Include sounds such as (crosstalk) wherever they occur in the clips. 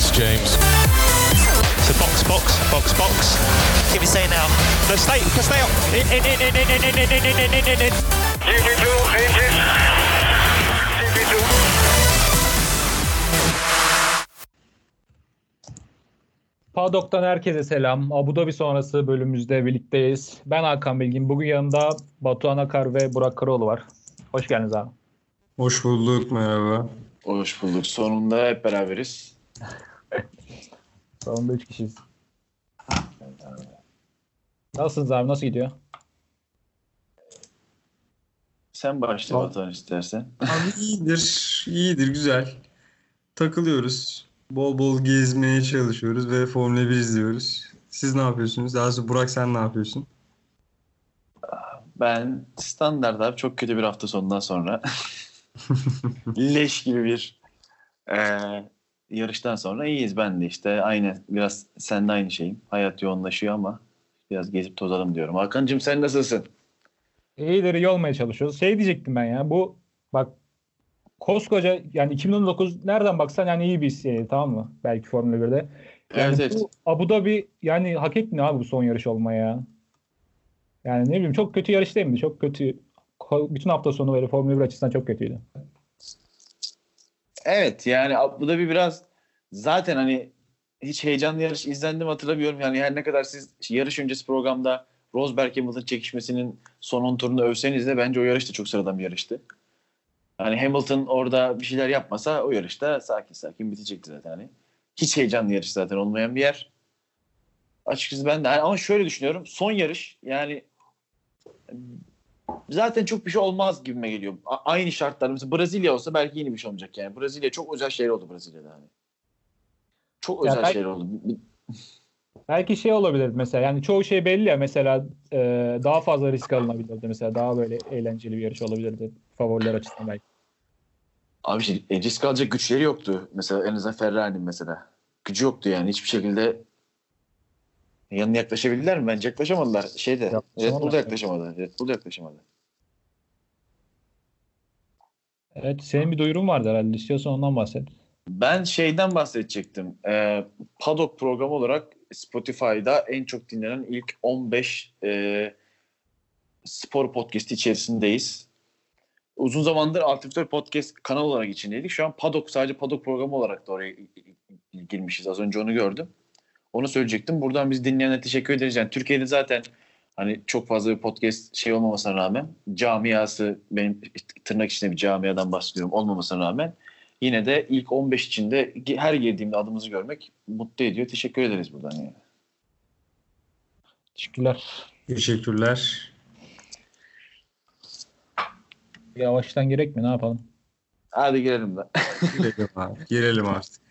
It's James. So box, box, box, box. Give me say now. No, stay, stay up. In, in, in, in, in, in, in, in, in, in, in, in. GP2, engine. GP2. Paddock'tan herkese selam. Abu Dhabi sonrası bölümümüzde birlikteyiz. Ben Hakan Bilgin. Bugün yanımda Batuhan Akar ve Burak Karaoğlu var. Hoş geldiniz abi. Hoş bulduk, merhaba. Hoş bulduk. Sonunda hep beraberiz. (laughs) Sonunda üç kişiyiz. Nasılsınız abi? Nasıl gidiyor? Sen başla Tamam. Batuhan istersen. Abi (laughs) iyidir, iyidir, güzel. Takılıyoruz. Bol bol gezmeye çalışıyoruz ve Formula 1 izliyoruz. Siz ne yapıyorsunuz? Daha sonra Burak sen ne yapıyorsun? Ben standart abi çok kötü bir hafta sonundan sonra (laughs) leş gibi bir eee, yarıştan sonra iyiyiz ben de işte aynı biraz sen de aynı şeyim. Hayat yoğunlaşıyor ama biraz gezip tozalım diyorum. Hakan'cığım sen nasılsın? İyidir iyi olmaya çalışıyoruz. Şey diyecektim ben ya. Bu bak koskoca yani 2019 nereden baksan yani iyi bir seri tamam mı? Belki Formula 1'de. Yani Evet, bu Abu Dhabi yani hak etmiyor abi bu son yarış olmaya ya. Yani ne bileyim çok kötü yarış değil miydi? Çok kötü. Bütün hafta sonu böyle Formula 1 açısından çok kötüydü. Evet yani bu da bir biraz zaten hani hiç heyecanlı yarış izlendim hatırlamıyorum. Yani her ne kadar siz yarış öncesi programda Rosberg Hamilton çekişmesinin son 10 turunu övseniz de bence o yarış da çok sıradan bir yarıştı. Hani Hamilton orada bir şeyler yapmasa o yarışta sakin sakin bitecekti zaten hani. Hiç heyecanlı yarış zaten olmayan bir yer. Açıkçası ben de hani ama şöyle düşünüyorum. Son yarış yani zaten çok bir şey olmaz gibime geliyor. A- aynı şartlar mesela Brezilya olsa belki yeni bir şey olmayacak yani. Brezilya çok özel şeyler oldu Brezilya'da hani. Çok Ya özel belki- şeyler oldu. Belki şey olabilir mesela yani çoğu şey belli ya mesela e, daha fazla risk alınabilirdi mesela daha böyle eğlenceli bir yarış olabilirdi favoriler açısından belki. Abi şey, e, risk alacak güçleri yoktu. Mesela en azından Ferrari'nin mesela. Gücü yoktu yani hiçbir şekilde yanına yaklaşabildiler mi? Bence yaklaşamadılar. Şeyde Red Yaklaşamadılar. Bull da yaklaşamadı. Red Bull da yaklaşamadı. Evet senin bir duyurun vardı herhalde istiyorsan ondan bahset. Ben şeyden bahsedecektim. Ee, Paddock programı olarak Spotify'da en çok dinlenen ilk 15 e, spor podcast içerisindeyiz. Uzun zamandır Altifler Podcast kanal olarak içindeydik. Şu an Paddock sadece Paddock programı olarak da oraya girmişiz. Az önce onu gördüm. Onu söyleyecektim. Buradan biz dinleyenlere teşekkür ederiz. Yani Türkiye'de zaten hani çok fazla bir podcast şey olmamasına rağmen camiası benim tırnak içinde bir camiadan bahsediyorum olmamasına rağmen yine de ilk 15 içinde her girdiğimde adımızı görmek mutlu ediyor. Teşekkür ederiz buradan yani. Teşekkürler. Teşekkürler. Yavaştan gerek mi ne yapalım? Hadi girelim de. (laughs) Girelim abi. Girelim artık.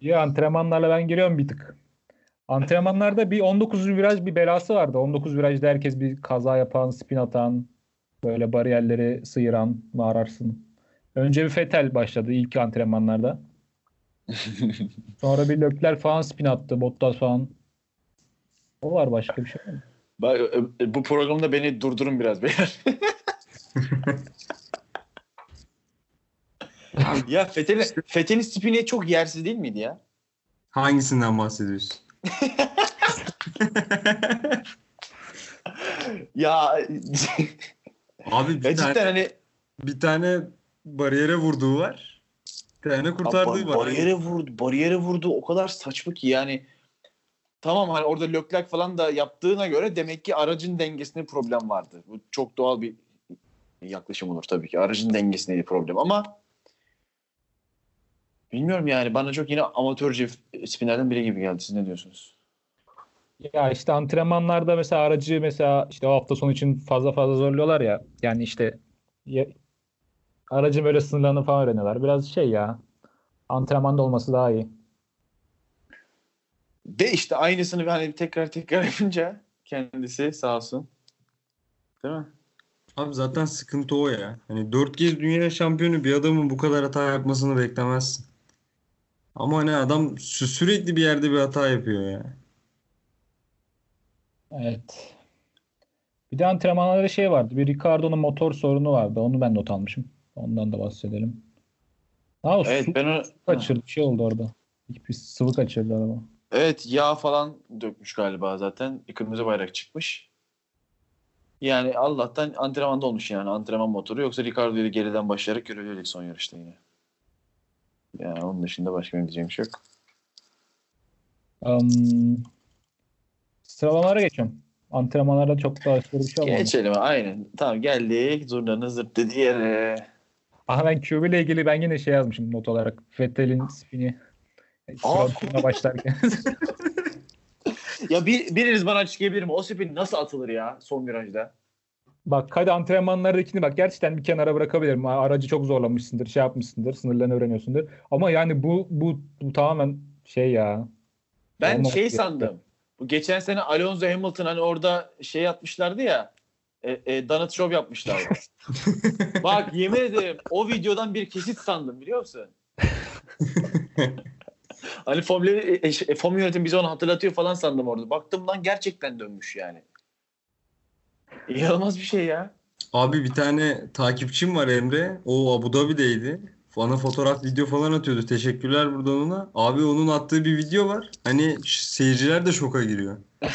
Ya antrenmanlarla ben giriyorum bir tık. Antrenmanlarda bir 19 viraj bir belası vardı. 19 virajda herkes bir kaza yapan, spin atan, böyle bariyerleri sıyıran mı ararsın. Önce bir Fetel başladı ilk antrenmanlarda. (laughs) Sonra bir Lökler falan spin attı, Bottas falan. O var başka bir şey mı? Bak, e, Bu programda beni durdurun biraz beyler. (laughs) ya Fethel'in Fethel'in spini çok yersiz değil miydi ya? Hangisinden bahsediyorsun? (laughs) Ya Abi bir ya cidden tane, hani bir tane bariyere vurduğu var. Tane kurtardığı Ba- var. Bariyere vurdu, bariyere vurdu. O kadar saçma ki yani tamam hani orada Leclerc falan da yaptığına göre demek ki aracın dengesinde problem vardı. Bu çok doğal bir yaklaşım olur tabii ki. Aracın dengesinde bir problem ama bilmiyorum yani bana çok yine amatörce spinlerden biri gibi geldi. Siz ne diyorsunuz? Ya işte antrenmanlarda mesela aracı mesela işte o hafta sonu için fazla fazla zorluyorlar ya. Yani işte aracın böyle sınırlarını falan öğreniyorlar. Biraz şey ya antrenmanda olması daha iyi. De işte aynısını hani tekrar tekrar (laughs) yapınca kendisi sağ olsun. Değil mi? Abi zaten sıkıntı o ya. Hani dört kez dünya şampiyonu bir adamın bu kadar hata yapmasını beklemezsin. Ama hani adam sü- sürekli bir yerde bir hata yapıyor ya. Evet. Bir de antrenmanlarda şey vardı. Bir Ricardo'nun motor sorunu vardı. Onu ben not almışım. Ondan da bahsedelim. O Evet su ben onu kaçırdı. Bir şey oldu orada. Hiçbir sıvı kaçırdı araba. Evet yağ falan dökmüş galiba zaten. Kırmızı bayrak çıkmış. Yani Allah'tan antrenmanda olmuş yani antrenman motoru. Yoksa Ricardo'yu geriden başlayarak görebilirdik son yarışta yine. Yani onun dışında başka ne diyeceğim bir şey yok. Um, sıralamalara geçiyorum. Antrenmanlarda çok da aşırı bir şey olmadı. Geçelim aynen. Tamam geldik. Zurnanın zırt dediği yere. Aha ben QB ile ilgili ben yine şey yazmışım not olarak. Vettel'in spini. Sıra başlarken. (laughs) (laughs) Ya bir, biriniz bana açıklayabilir mi? O spin nasıl atılır ya son virajda? Bak hadi antrenmanlardakini bak gerçekten bir kenara bırakabilirim. Aracı çok zorlamışsındır, şey yapmışsındır, sınırlarını öğreniyorsundur. Ama yani bu bu, bu tamamen şey ya. Ben şey sandım. Bu geçen sene Alonso Hamilton hani orada şey yapmışlardı ya. E, e, Donut Show yapmışlardı. (laughs) Bak yemin ederim o videodan bir kesit sandım biliyor musun? (laughs) hani Formula, e, e, Formula yönetim bize onu hatırlatıyor falan sandım orada. Baktım lan gerçekten dönmüş yani. İnanılmaz bir şey ya. Abi bir tane takipçim var Emre. O Abu Dhabi'deydi. Bana fotoğraf, video falan atıyordu. Teşekkürler buradan ona. Abi onun attığı bir video var. Hani seyirciler de şoka giriyor. (laughs)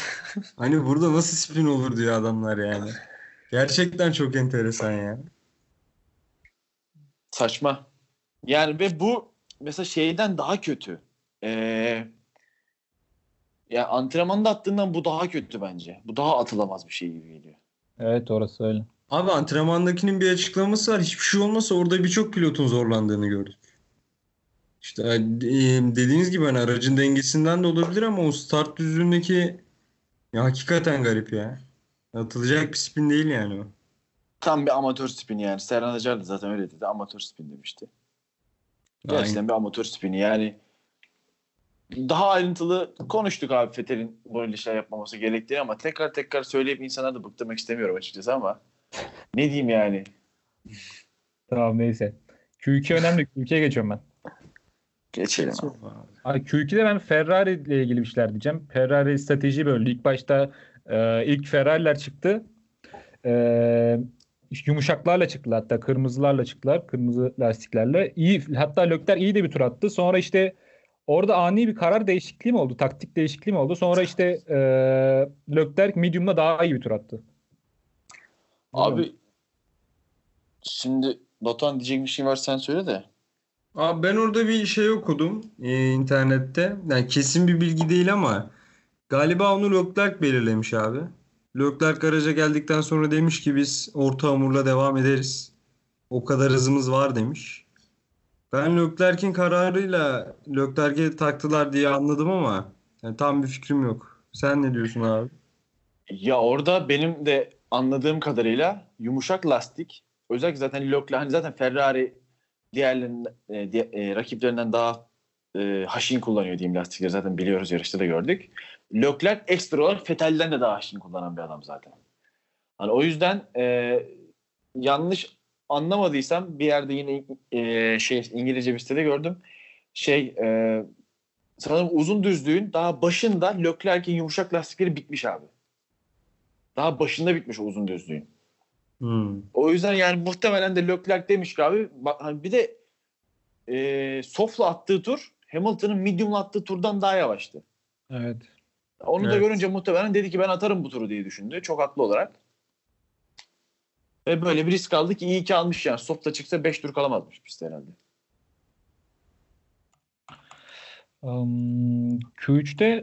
Hani burada nasıl spin olur diyor adamlar yani. Gerçekten çok enteresan ya. Saçma. Yani ve bu mesela şeyden daha kötü. Ee, ya antrenmanda attığından bu daha kötü bence. Bu daha atılamaz bir şey gibi geliyor. Evet orası öyle. Abi antrenmandakinin bir açıklaması var. Hiçbir şey olmasa orada birçok pilotun zorlandığını gördük. İşte e, dediğiniz gibi hani aracın dengesinden de olabilir ama o start düzlüğündeki ya hakikaten garip ya. Atılacak bir spin değil yani o. Tam bir amatör spin yani. Serhan Acar da zaten öyle dedi. Amatör spin demişti. Gerçekten bir amatör spini yani. Daha ayrıntılı konuştuk abi Fethel'in böyle işler yapmaması gerektiğini ama tekrar tekrar söyleyip insanları da bıktırmak istemiyorum açıkçası ama (laughs) ne diyeyim yani. Tamam neyse. Q2 önemli. Q2'ye geçiyorum ben. Geçelim. Abi Q2'de ben Ferrari ile ilgili bir şeyler diyeceğim. Ferrari strateji böldü. İlk başta e, ilk Ferrari'ler çıktı. E, yumuşaklarla çıktılar hatta kırmızılarla çıktılar. Kırmızı lastiklerle. İyi hatta Lökler iyi de bir tur attı. Sonra işte orada ani bir karar değişikliği mi oldu? Taktik değişikliği mi oldu? Sonra işte e, Lökler medium'la daha iyi bir tur attı. Abi şimdi Batuhan diyecek bir şey var sen söyle de. Abi ben orada bir şey okudum e, internette. Yani kesin bir bilgi değil ama galiba onu Leclerc belirlemiş abi. Leclerc garaja geldikten sonra demiş ki biz orta hamurla devam ederiz. O kadar hızımız var demiş. Ben Leclerc'in kararıyla Leclerc'e taktılar diye anladım ama yani tam bir fikrim yok. Sen ne diyorsun abi? Ya orada benim de anladığım kadarıyla yumuşak lastik özellikle zaten Leclerc hani zaten Ferrari diğerlerinden e, diğer- e, rakiplerinden daha e, haşin kullanıyor diyeyim lastikleri zaten biliyoruz yarışta da gördük. Leclerc ekstra olarak Vettel'den de daha haşin kullanan bir adam zaten. Hani o yüzden e, yanlış anlamadıysam bir yerde yine e, şey İngilizce bir sitede gördüm. Şey e, sanırım uzun düzlüğün daha başında Leclerc'in yumuşak lastikleri bitmiş abi. Daha başında bitmiş o uzun düzlüğün. Hmm. O yüzden yani muhtemelen de Leclerc demiş ki abi bak, hani bir de e, soft'la attığı tur Hamilton'ın medium'la attığı turdan daha yavaştı. Evet. Onu da Evet. görünce muhtemelen dedi ki ben atarım bu turu diye düşündü. Çok haklı olarak. Ve böyle bir risk aldı ki iyi ki almış yani. Soft'la çıksa 5 tur kalamazmış pistte herhalde. Um, Q3'te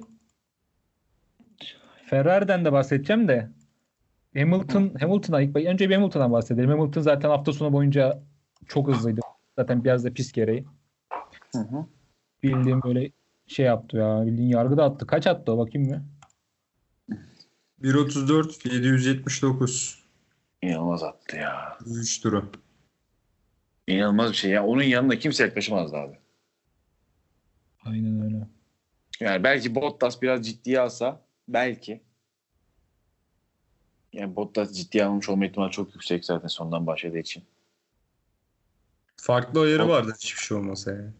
Ferrari'den de bahsedeceğim de Hamilton Hamilton'a ilk önce bir Hamilton'dan bahsedelim. Hamilton zaten hafta sonu boyunca çok hızlıydı. Zaten biraz da pis gereği. Hı hı. Bildiğim böyle şey yaptı ya. Bildiğin yargı da attı. Kaç attı o bakayım mı? 1.34 779 İnanılmaz attı ya. 3 turu. İnanılmaz bir şey ya. Onun yanına kimse yaklaşamazdı abi. Aynen öyle. Yani belki Bottas biraz ciddiye alsa belki. Yani Bottas ciddiye almış olma ihtimali çok yüksek zaten sondan başladığı için. Farklı ayarı O- vardı hiçbir şey olmasa yani.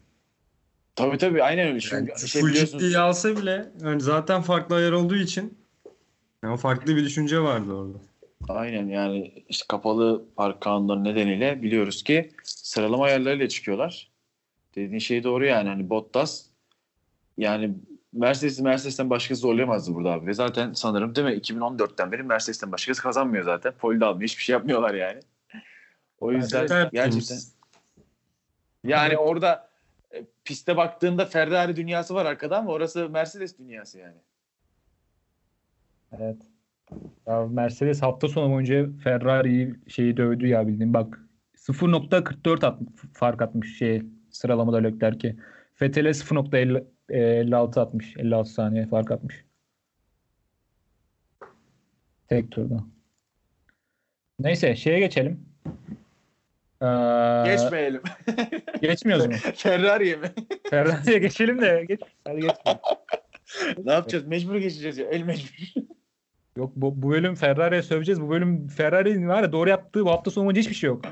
Tabii tabii aynen öyle. Çünkü Yani şey full ciddiye alsa bile yani zaten farklı ayar olduğu için yani farklı bir düşünce vardı orada. Aynen yani işte kapalı park kanunları nedeniyle biliyoruz ki sıralama ayarlarıyla çıkıyorlar. Dediğin şey doğru yani. Hani Bottas yani Mercedes Mercedes'ten başkası zorlayamazdı burada abi. Ve zaten sanırım değil mi 2014'ten beri Mercedes'ten başkası kazanmıyor zaten. Pole de almıyor. Hiçbir şey yapmıyorlar yani. O yüzden gerçekten yani orada piste baktığında Ferrari dünyası var arkada ama orası Mercedes dünyası yani. Evet. Ya Mercedes hafta sonu boyunca Ferrari'yi şeyi dövdü ya bildiğin. Bak 0.44 at, fark atmış şey sıralamada Leclerc'e. Vettel'e 0.56 atmış. 56 saniye fark atmış. Tek turda. Neyse şeye geçelim. Ee, Geçmeyelim. Geçmiyoruz mu? (laughs) Ferrari'ye mi? Ferrari'ye geçelim de geç. Hadi geç. (laughs) ne yapacağız? Mecbur geçeceğiz ya. El mecbur. Yok bu, bu bölüm Ferrari'ye söveceğiz. Bu bölüm Ferrari'nin var ya doğru yaptığı bu hafta sonu boyunca hiçbir şey yok.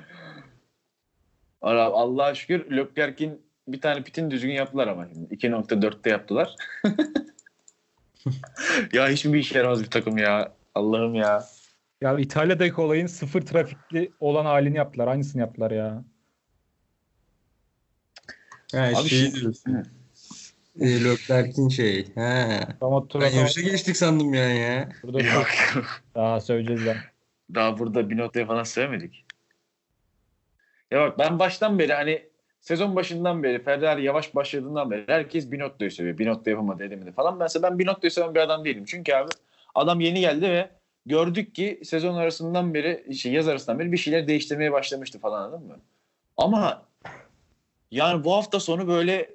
Allah, Allah'a şükür Leclerc'in bir tane pitin düzgün yaptılar ama. şimdi. 2.4'te yaptılar. (laughs) ya hiçbir işe yaramaz bir takım ya. Allah'ım ya. Ya İtalya'daki olayın sıfır trafikli olan halini yaptılar. Aynısını yaptılar ya. Ha, Abi şey diyorsun. E, Leclerc'in şey. Ha. Ama tura Ben yarışa geçtik sandım yani ya. burada Yok. daha söyleyeceğiz ben. Daha burada bir notaya falan sevmedik. Ya bak ben baştan beri hani sezon başından beri Ferrari yavaş başladığından beri herkes Binotto'yu seviyor. Binotto yapamadı edemedi falan. Mesela ben Binotto'yu seven bir adam değilim. Çünkü abi adam yeni geldi ve gördük ki sezon arasından beri şey, yaz arasından beri bir şeyler değiştirmeye başlamıştı falan anladın mı? Ama yani bu hafta sonu böyle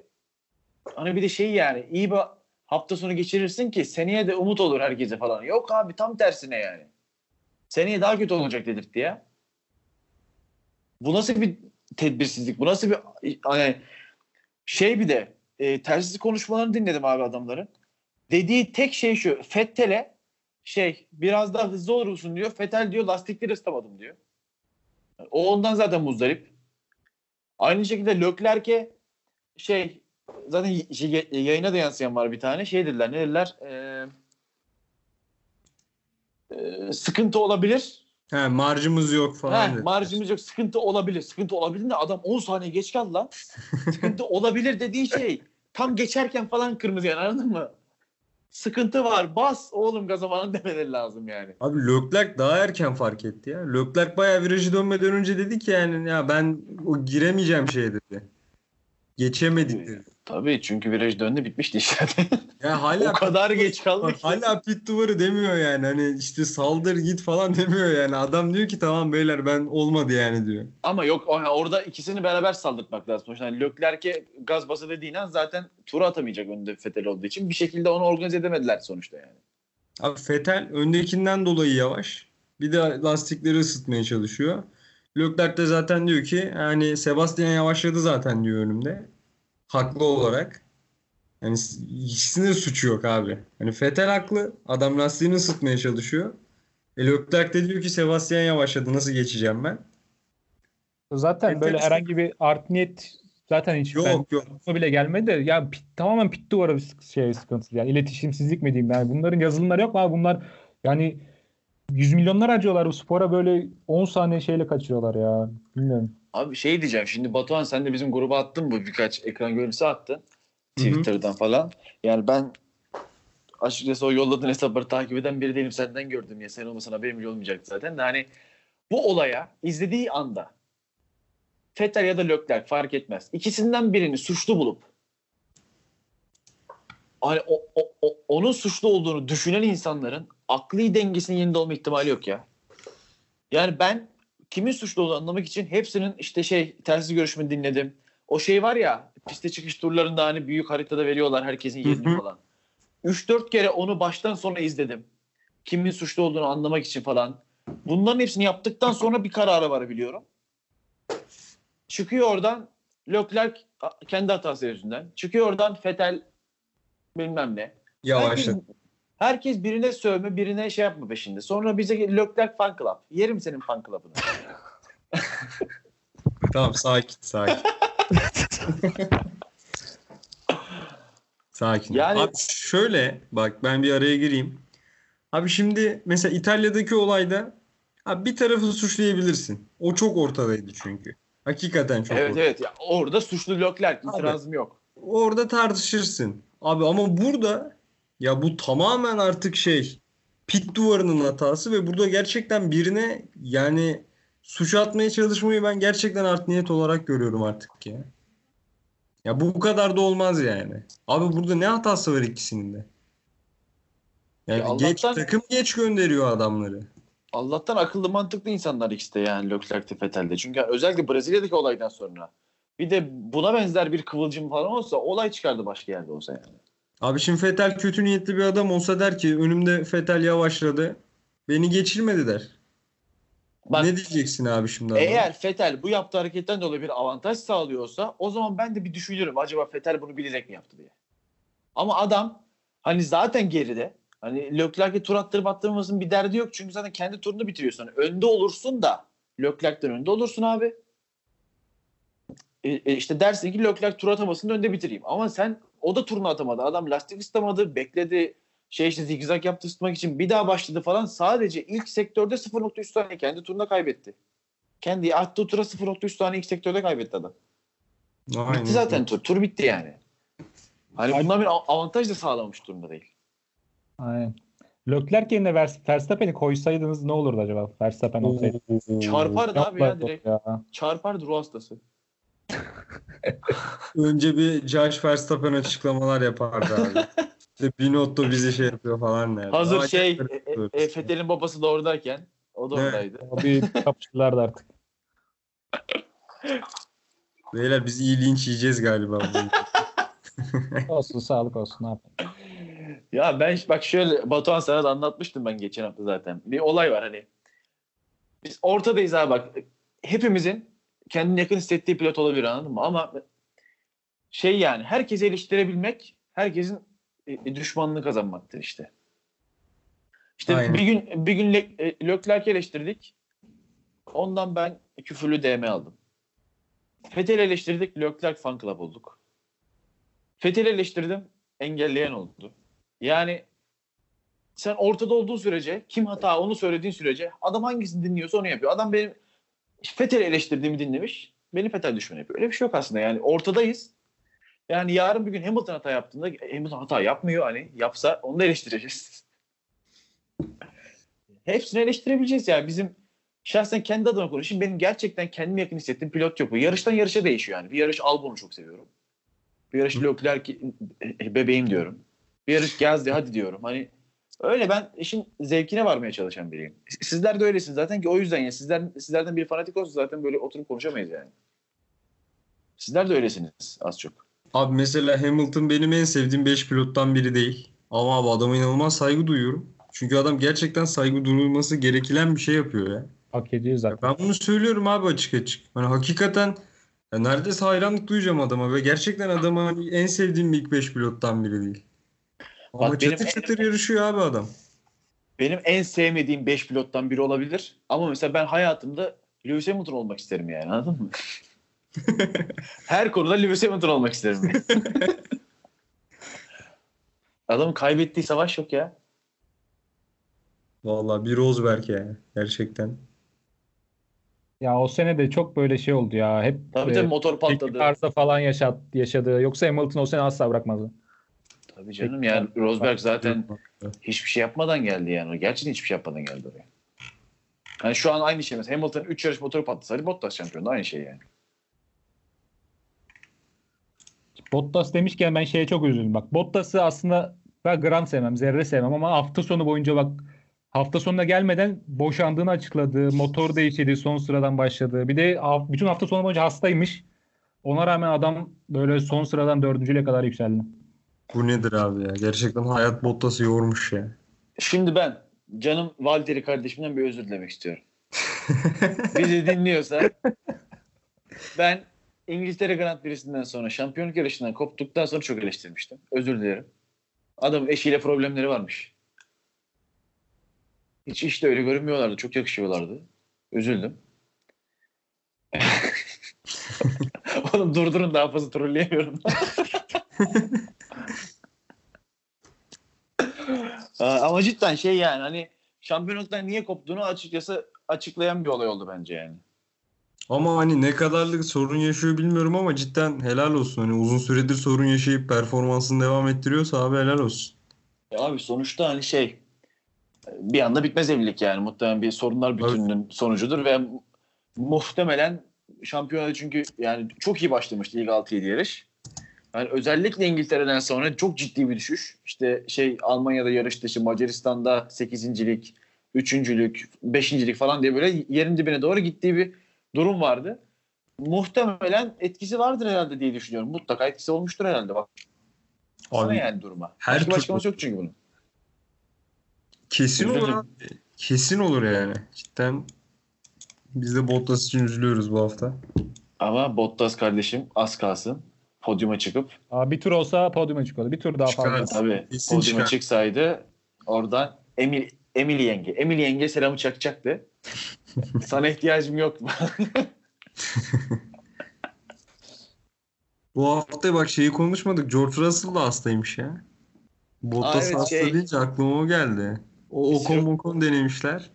hani bir de şey yani iyi bir hafta sonu geçirirsin ki seneye de umut olur herkese falan. Yok abi tam tersine yani. Seneye daha kötü olacak dedirtti ya. Bu nasıl bir tedbirsizlik? Bu nasıl bir hani şey bir de e, tersiz konuşmalarını dinledim abi adamların. Dediği tek şey şu. Fettel'e şey biraz daha hızlı olur musun diyor. Fettel diyor lastikleri ısıtamadım diyor. O ondan zaten muzdarip. Aynı şekilde Leclerc'e şey zaten şey, yayına da yansıyan var bir tane. Şey dediler ne dediler? Ee, e, sıkıntı olabilir. Ha, marjımız yok falan. Ha, dediler. marjımız yok. Sıkıntı olabilir. Sıkıntı olabilir de adam 10 saniye geç kaldı lan. (laughs) sıkıntı olabilir dediği şey tam geçerken falan kırmızı yani anladın mı? Sıkıntı var. Bas oğlum gaza falan (laughs) demeleri lazım yani. Abi Leclerc daha erken fark etti ya. Leclerc bayağı virajı dönmeden önce dedi ki yani ya ben o giremeyeceğim şeye dedi. Geçemedik dedi. Tabii çünkü viraj döndü bitmişti işte. (laughs) Ya hala (laughs) o kadar geç kaldı ki. hala pit duvarı demiyor yani. Hani işte saldır git falan (laughs) demiyor yani. Adam diyor ki tamam beyler ben olmadı yani diyor. Ama yok orada ikisini beraber saldırtmak lazım. Sonuçta hani Leclerc'e gaz basa dediğin an zaten tura atamayacak önde Fettel olduğu için. Bir şekilde onu organize edemediler sonuçta yani. Abi Vettel öndekinden dolayı yavaş. Bir de lastikleri ısıtmaya çalışıyor. Leclerc de zaten diyor ki yani Sebastian yavaşladı zaten diyor önümde. Haklı olarak. Yani ikisinin suçu yok abi. Hani Vettel haklı. Adam lastiğini ısıtmaya çalışıyor. E Leclerc de diyor ki Sebastian yavaşladı nasıl geçeceğim ben? Zaten böyle Enteresan. herhangi bir art niyet zaten hiç Yok ben- yok. bile gelmedi de ya pit, tamamen pit duvarı bir şey sıkıntısı yani iletişimsizlik mi diyeyim yani bunların yazılımları yok mu abi bunlar yani yüz milyonlar harcıyorlar bu spora böyle 10 saniye şeyle kaçırıyorlar ya bilmiyorum. Abi şey diyeceğim şimdi Batuhan sen de bizim gruba attın bu birkaç ekran görüntüsü attın. Twitter'dan falan. Yani ben açıkçası o yolladığın hesapları takip eden biri değilim. Senden gördüm ya. Sen olmasan haberim bile olmayacaktı zaten. De hani bu olaya izlediği anda Vettel ya da Leclerc fark etmez. İkisinden birini suçlu bulup hani o, o- o- onun suçlu olduğunu düşünen insanların akli dengesinin yerinde olma ihtimali yok ya. Yani ben kimin suçlu olduğunu anlamak için hepsinin işte şey telsiz görüşümünü dinledim. O şey var ya piste çıkış turlarında hani büyük haritada veriyorlar herkesin yerini falan. 3-4 kere onu baştan sona izledim. Kimin suçlu olduğunu anlamak için falan. Bunların hepsini yaptıktan sonra bir karara varabiliyorum. Çıkıyor oradan Leclerc kendi hatası yüzünden. Çıkıyor oradan Fetel bilmem ne. Yavaşladı. Herkes, birine sövme, birine şey yapma peşinde. Sonra bize Leclerc fan club. Yerim senin fan club'ını. (laughs) Tamam sakin sakin. (laughs) Sakin. Yani- Abi şöyle bak ben bir araya gireyim. Abi şimdi mesela İtalya'daki olayda abi bir tarafı suçlayabilirsin. O çok ortadaydı çünkü. Hakikaten çok evet ortada. evet. Ya orada suçlu Leclerc. İtirazım yok. Orada tartışırsın. Abi ama burada ya bu tamamen artık şey pit duvarının hatası ve burada gerçekten birine yani suç atmaya çalışmayı ben gerçekten art niyet olarak görüyorum artık ya. Ya bu kadar da olmaz yani. Abi burada ne hatası var ikisinin de? Yani Ya geç takım geç gönderiyor adamları. Allah'tan akıllı mantıklı insanlar ikisi de yani Leclerc'te Vettel'de. Çünkü özellikle Brezilya'daki olaydan sonra bir de buna benzer bir kıvılcım falan olsa olay çıkardı başka yerde olsa yani. Abi şimdi Fetel kötü niyetli bir adam olsa der ki önümde Fetel yavaşladı. Beni geçirmedi der. Bak Ne diyeceksin abi şimdi eğer Vettel bu yaptığı hareketten dolayı bir avantaj sağlıyorsa o zaman ben de bir düşünürüm acaba Vettel bunu bilerek mi yaptı diye. Ama adam hani zaten geride. Hani Leclerc'e tur attırıp attırmamasının bir derdi yok. Çünkü zaten kendi turunu bitiriyorsun. Hani önde olursun da Leclerc'ten önde olursun abi. E, e işte dersin ki Leclerc tur atamasını önde bitireyim. Ama sen o da turunu atamadı. Adam lastik ısıtamadı. Bekledi. Şey işte zigzag yaptı ısıtmak için bir daha başladı falan. Sadece ilk sektörde 0.3 saniye kendi turunda kaybetti. Kendi attığı tura 0.3 saniye ilk sektörde kaybetti adam. Aynen. Bitti zaten tur. Tur bitti yani. Hani bundan bir av- avantaj da sağlamış durumda değil. Aynen. Leclerc yerine Vers- Verstappen'i koysaydınız ne olurdu acaba? Verstappen olsaydı. Çarpardı abi ya direkt. Ya. Çarpardı ruh hastası. Önce bir Josh Verstappen açıklamalar yapardı abi. (laughs) İşte Binotto bizi şey yapıyor falan derdi. Hazır Ama şey e, e, Fethel'in babası da oradayken o da oradaydı. Abi (laughs) kapıştılardı artık. Beyler biz iyi linç yiyeceğiz galiba. (laughs) Olsun sağlık olsun ne yapalım. Ya ben bak şöyle Batuhan sana da anlatmıştım ben geçen hafta zaten. Bir olay var hani. Biz ortadayız abi bak. Hepimizin kendini yakın hissettiği pilot olabilir anladın mı? Ama şey yani herkesi eleştirebilmek herkesin e, düşmanlığı kazanmaktır işte. İşte Aynen. bir gün bir gün Le- e, Leclerc'i eleştirdik. Ondan ben küfürlü DM aldım. Fethel'i eleştirdik. Leclerc fan club olduk. Fethel'i eleştirdim. Engelleyen oldu. Yani sen ortada olduğun sürece kim hata onu söylediğin sürece adam hangisini dinliyorsa onu yapıyor. Adam benim Fethel'i eleştirdiğimi dinlemiş. Beni Fethel düşman yapıyor. Öyle bir şey yok aslında yani ortadayız. Yani yarın bir gün Hamilton hata yaptığında Hamilton hata yapmıyor hani yapsa onu da eleştireceğiz. (laughs) Hepsini eleştirebileceğiz yani bizim şahsen kendi adıma konuşayım benim gerçekten kendime yakın hissettiğim pilot yok bu. Yarıştan yarışa değişiyor yani. Bir yarış Albon'u çok seviyorum. Bir yarış Leclerc bebeğim diyorum. Bir yarış Gazze hadi diyorum. Hani öyle ben işin zevkine varmaya çalışan biriyim. Sizler de öylesiniz zaten ki o yüzden ya sizler sizlerden bir fanatik olsa zaten böyle oturup konuşamayız yani. Sizler de öylesiniz az çok. abi mesela Hamilton benim en sevdiğim 5 pilottan biri değil. Ama abi adama inanılmaz saygı duyuyorum. Çünkü adam gerçekten saygı duyulması gereken bir şey yapıyor ya. Hak ediyor zaten. Ben bunu söylüyorum abi açık açık. Hani hakikaten ya neredeyse hayranlık duyacağım adama ve gerçekten adamı hani en sevdiğim ilk 5 pilottan biri değil. Ama Bak benim çatır en- çatır yarışıyor abi adam. Benim en sevmediğim 5 pilottan biri olabilir. Ama mesela ben hayatımda Lewis Hamilton olmak isterim yani anladın mı? (laughs) Her konuda Lewis Hamilton olmak isterim. (laughs) Adamın kaybettiği savaş yok ya. Vallahi bir Rosberg ya gerçekten. Ya o sene de çok böyle şey oldu ya. Hep Tabii e, tabii motor patladı. arıza falan yaşat, yaşadı. Yoksa Hamilton o sene asla bırakmazdı. Tabii canım yani Rosberg zaten hiçbir şey yapmadan geldi yani. Gerçekten hiçbir şey yapmadan geldi oraya. Yani şu an aynı şey mesela Hamilton 3 yarış motoru patlasaydı Bottas şampiyonu aynı şey yani. Bottas demişken ben şeye çok üzüldüm. Bak Bottas'ı aslında ben gram sevmem, zerre sevmem ama hafta sonu boyunca bak hafta sonuna gelmeden boşandığını açıkladı. Motor değiştirdi, son sıradan başladı. Bir de bütün hafta sonu boyunca hastaymış. Ona rağmen adam böyle son sıradan dördüncüyle kadar yükseldi. Bu nedir abi ya? Gerçekten hayat Bottas'ı yormuş ya. Şimdi ben canım Valtteri kardeşimden bir özür dilemek istiyorum. (laughs) Bizi dinliyorsa ben İngiltere Grand Prix'sinden sonra şampiyonluk yarışından koptuktan sonra çok eleştirmiştim. Özür dilerim. Adamın eşiyle problemleri varmış. Hiç işte öyle görünmüyorlardı. Çok yakışıyorlardı. Üzüldüm. (laughs) (laughs) Oğlum durdurun daha fazla trolleyemiyorum. Aa, Ama cidden şey yani hani şampiyonluktan niye koptuğunu açıkçası açıklayan bir olay oldu bence yani. Ama hani ne kadarlık sorun yaşıyor bilmiyorum ama cidden helal olsun. Hani uzun süredir sorun yaşayıp performansını devam ettiriyorsa abi helal olsun. Ya abi sonuçta hani şey bir anda bitmez evlilik yani. Muhtemelen bir sorunlar bütününün sonucudur ve muhtemelen şampiyonada çünkü yani çok iyi başlamıştı ilk 6-7 yarış. Yani özellikle İngiltere'den sonra çok ciddi bir düşüş. İşte şey Almanya'da yarış dışı, Macaristan'da 8.lik, 3.lük, 5.lik falan diye böyle yerin dibine doğru gittiği bir durum vardı. Muhtemelen etkisi vardır herhalde diye düşünüyorum. Mutlaka etkisi olmuştur herhalde. Bak Abi yani duruma. her Başka açıklaması yok çünkü bunun. kesin olur. Kesin olur yani. Cidden biz de Bottas için üzülüyoruz bu hafta. Ama Bottas kardeşim az kalsın podyuma çıkıp Aa, bir tur olsa podyuma çıkıyordu. Bir tur daha Çıkar. fazla. tabii Kesin podyuma çıkar. çıksaydı oradan Emil Emil yenge. Emil yenge selamı çakacaktı. (laughs) Sana ihtiyacım yok. (laughs) Bu hafta bak şeyi konuşmadık. George Russell da hastaymış ya. Bottas Aa, evet, hasta şey- deyince aklıma o geldi. O Ocon Sirot- Mokon denemişler.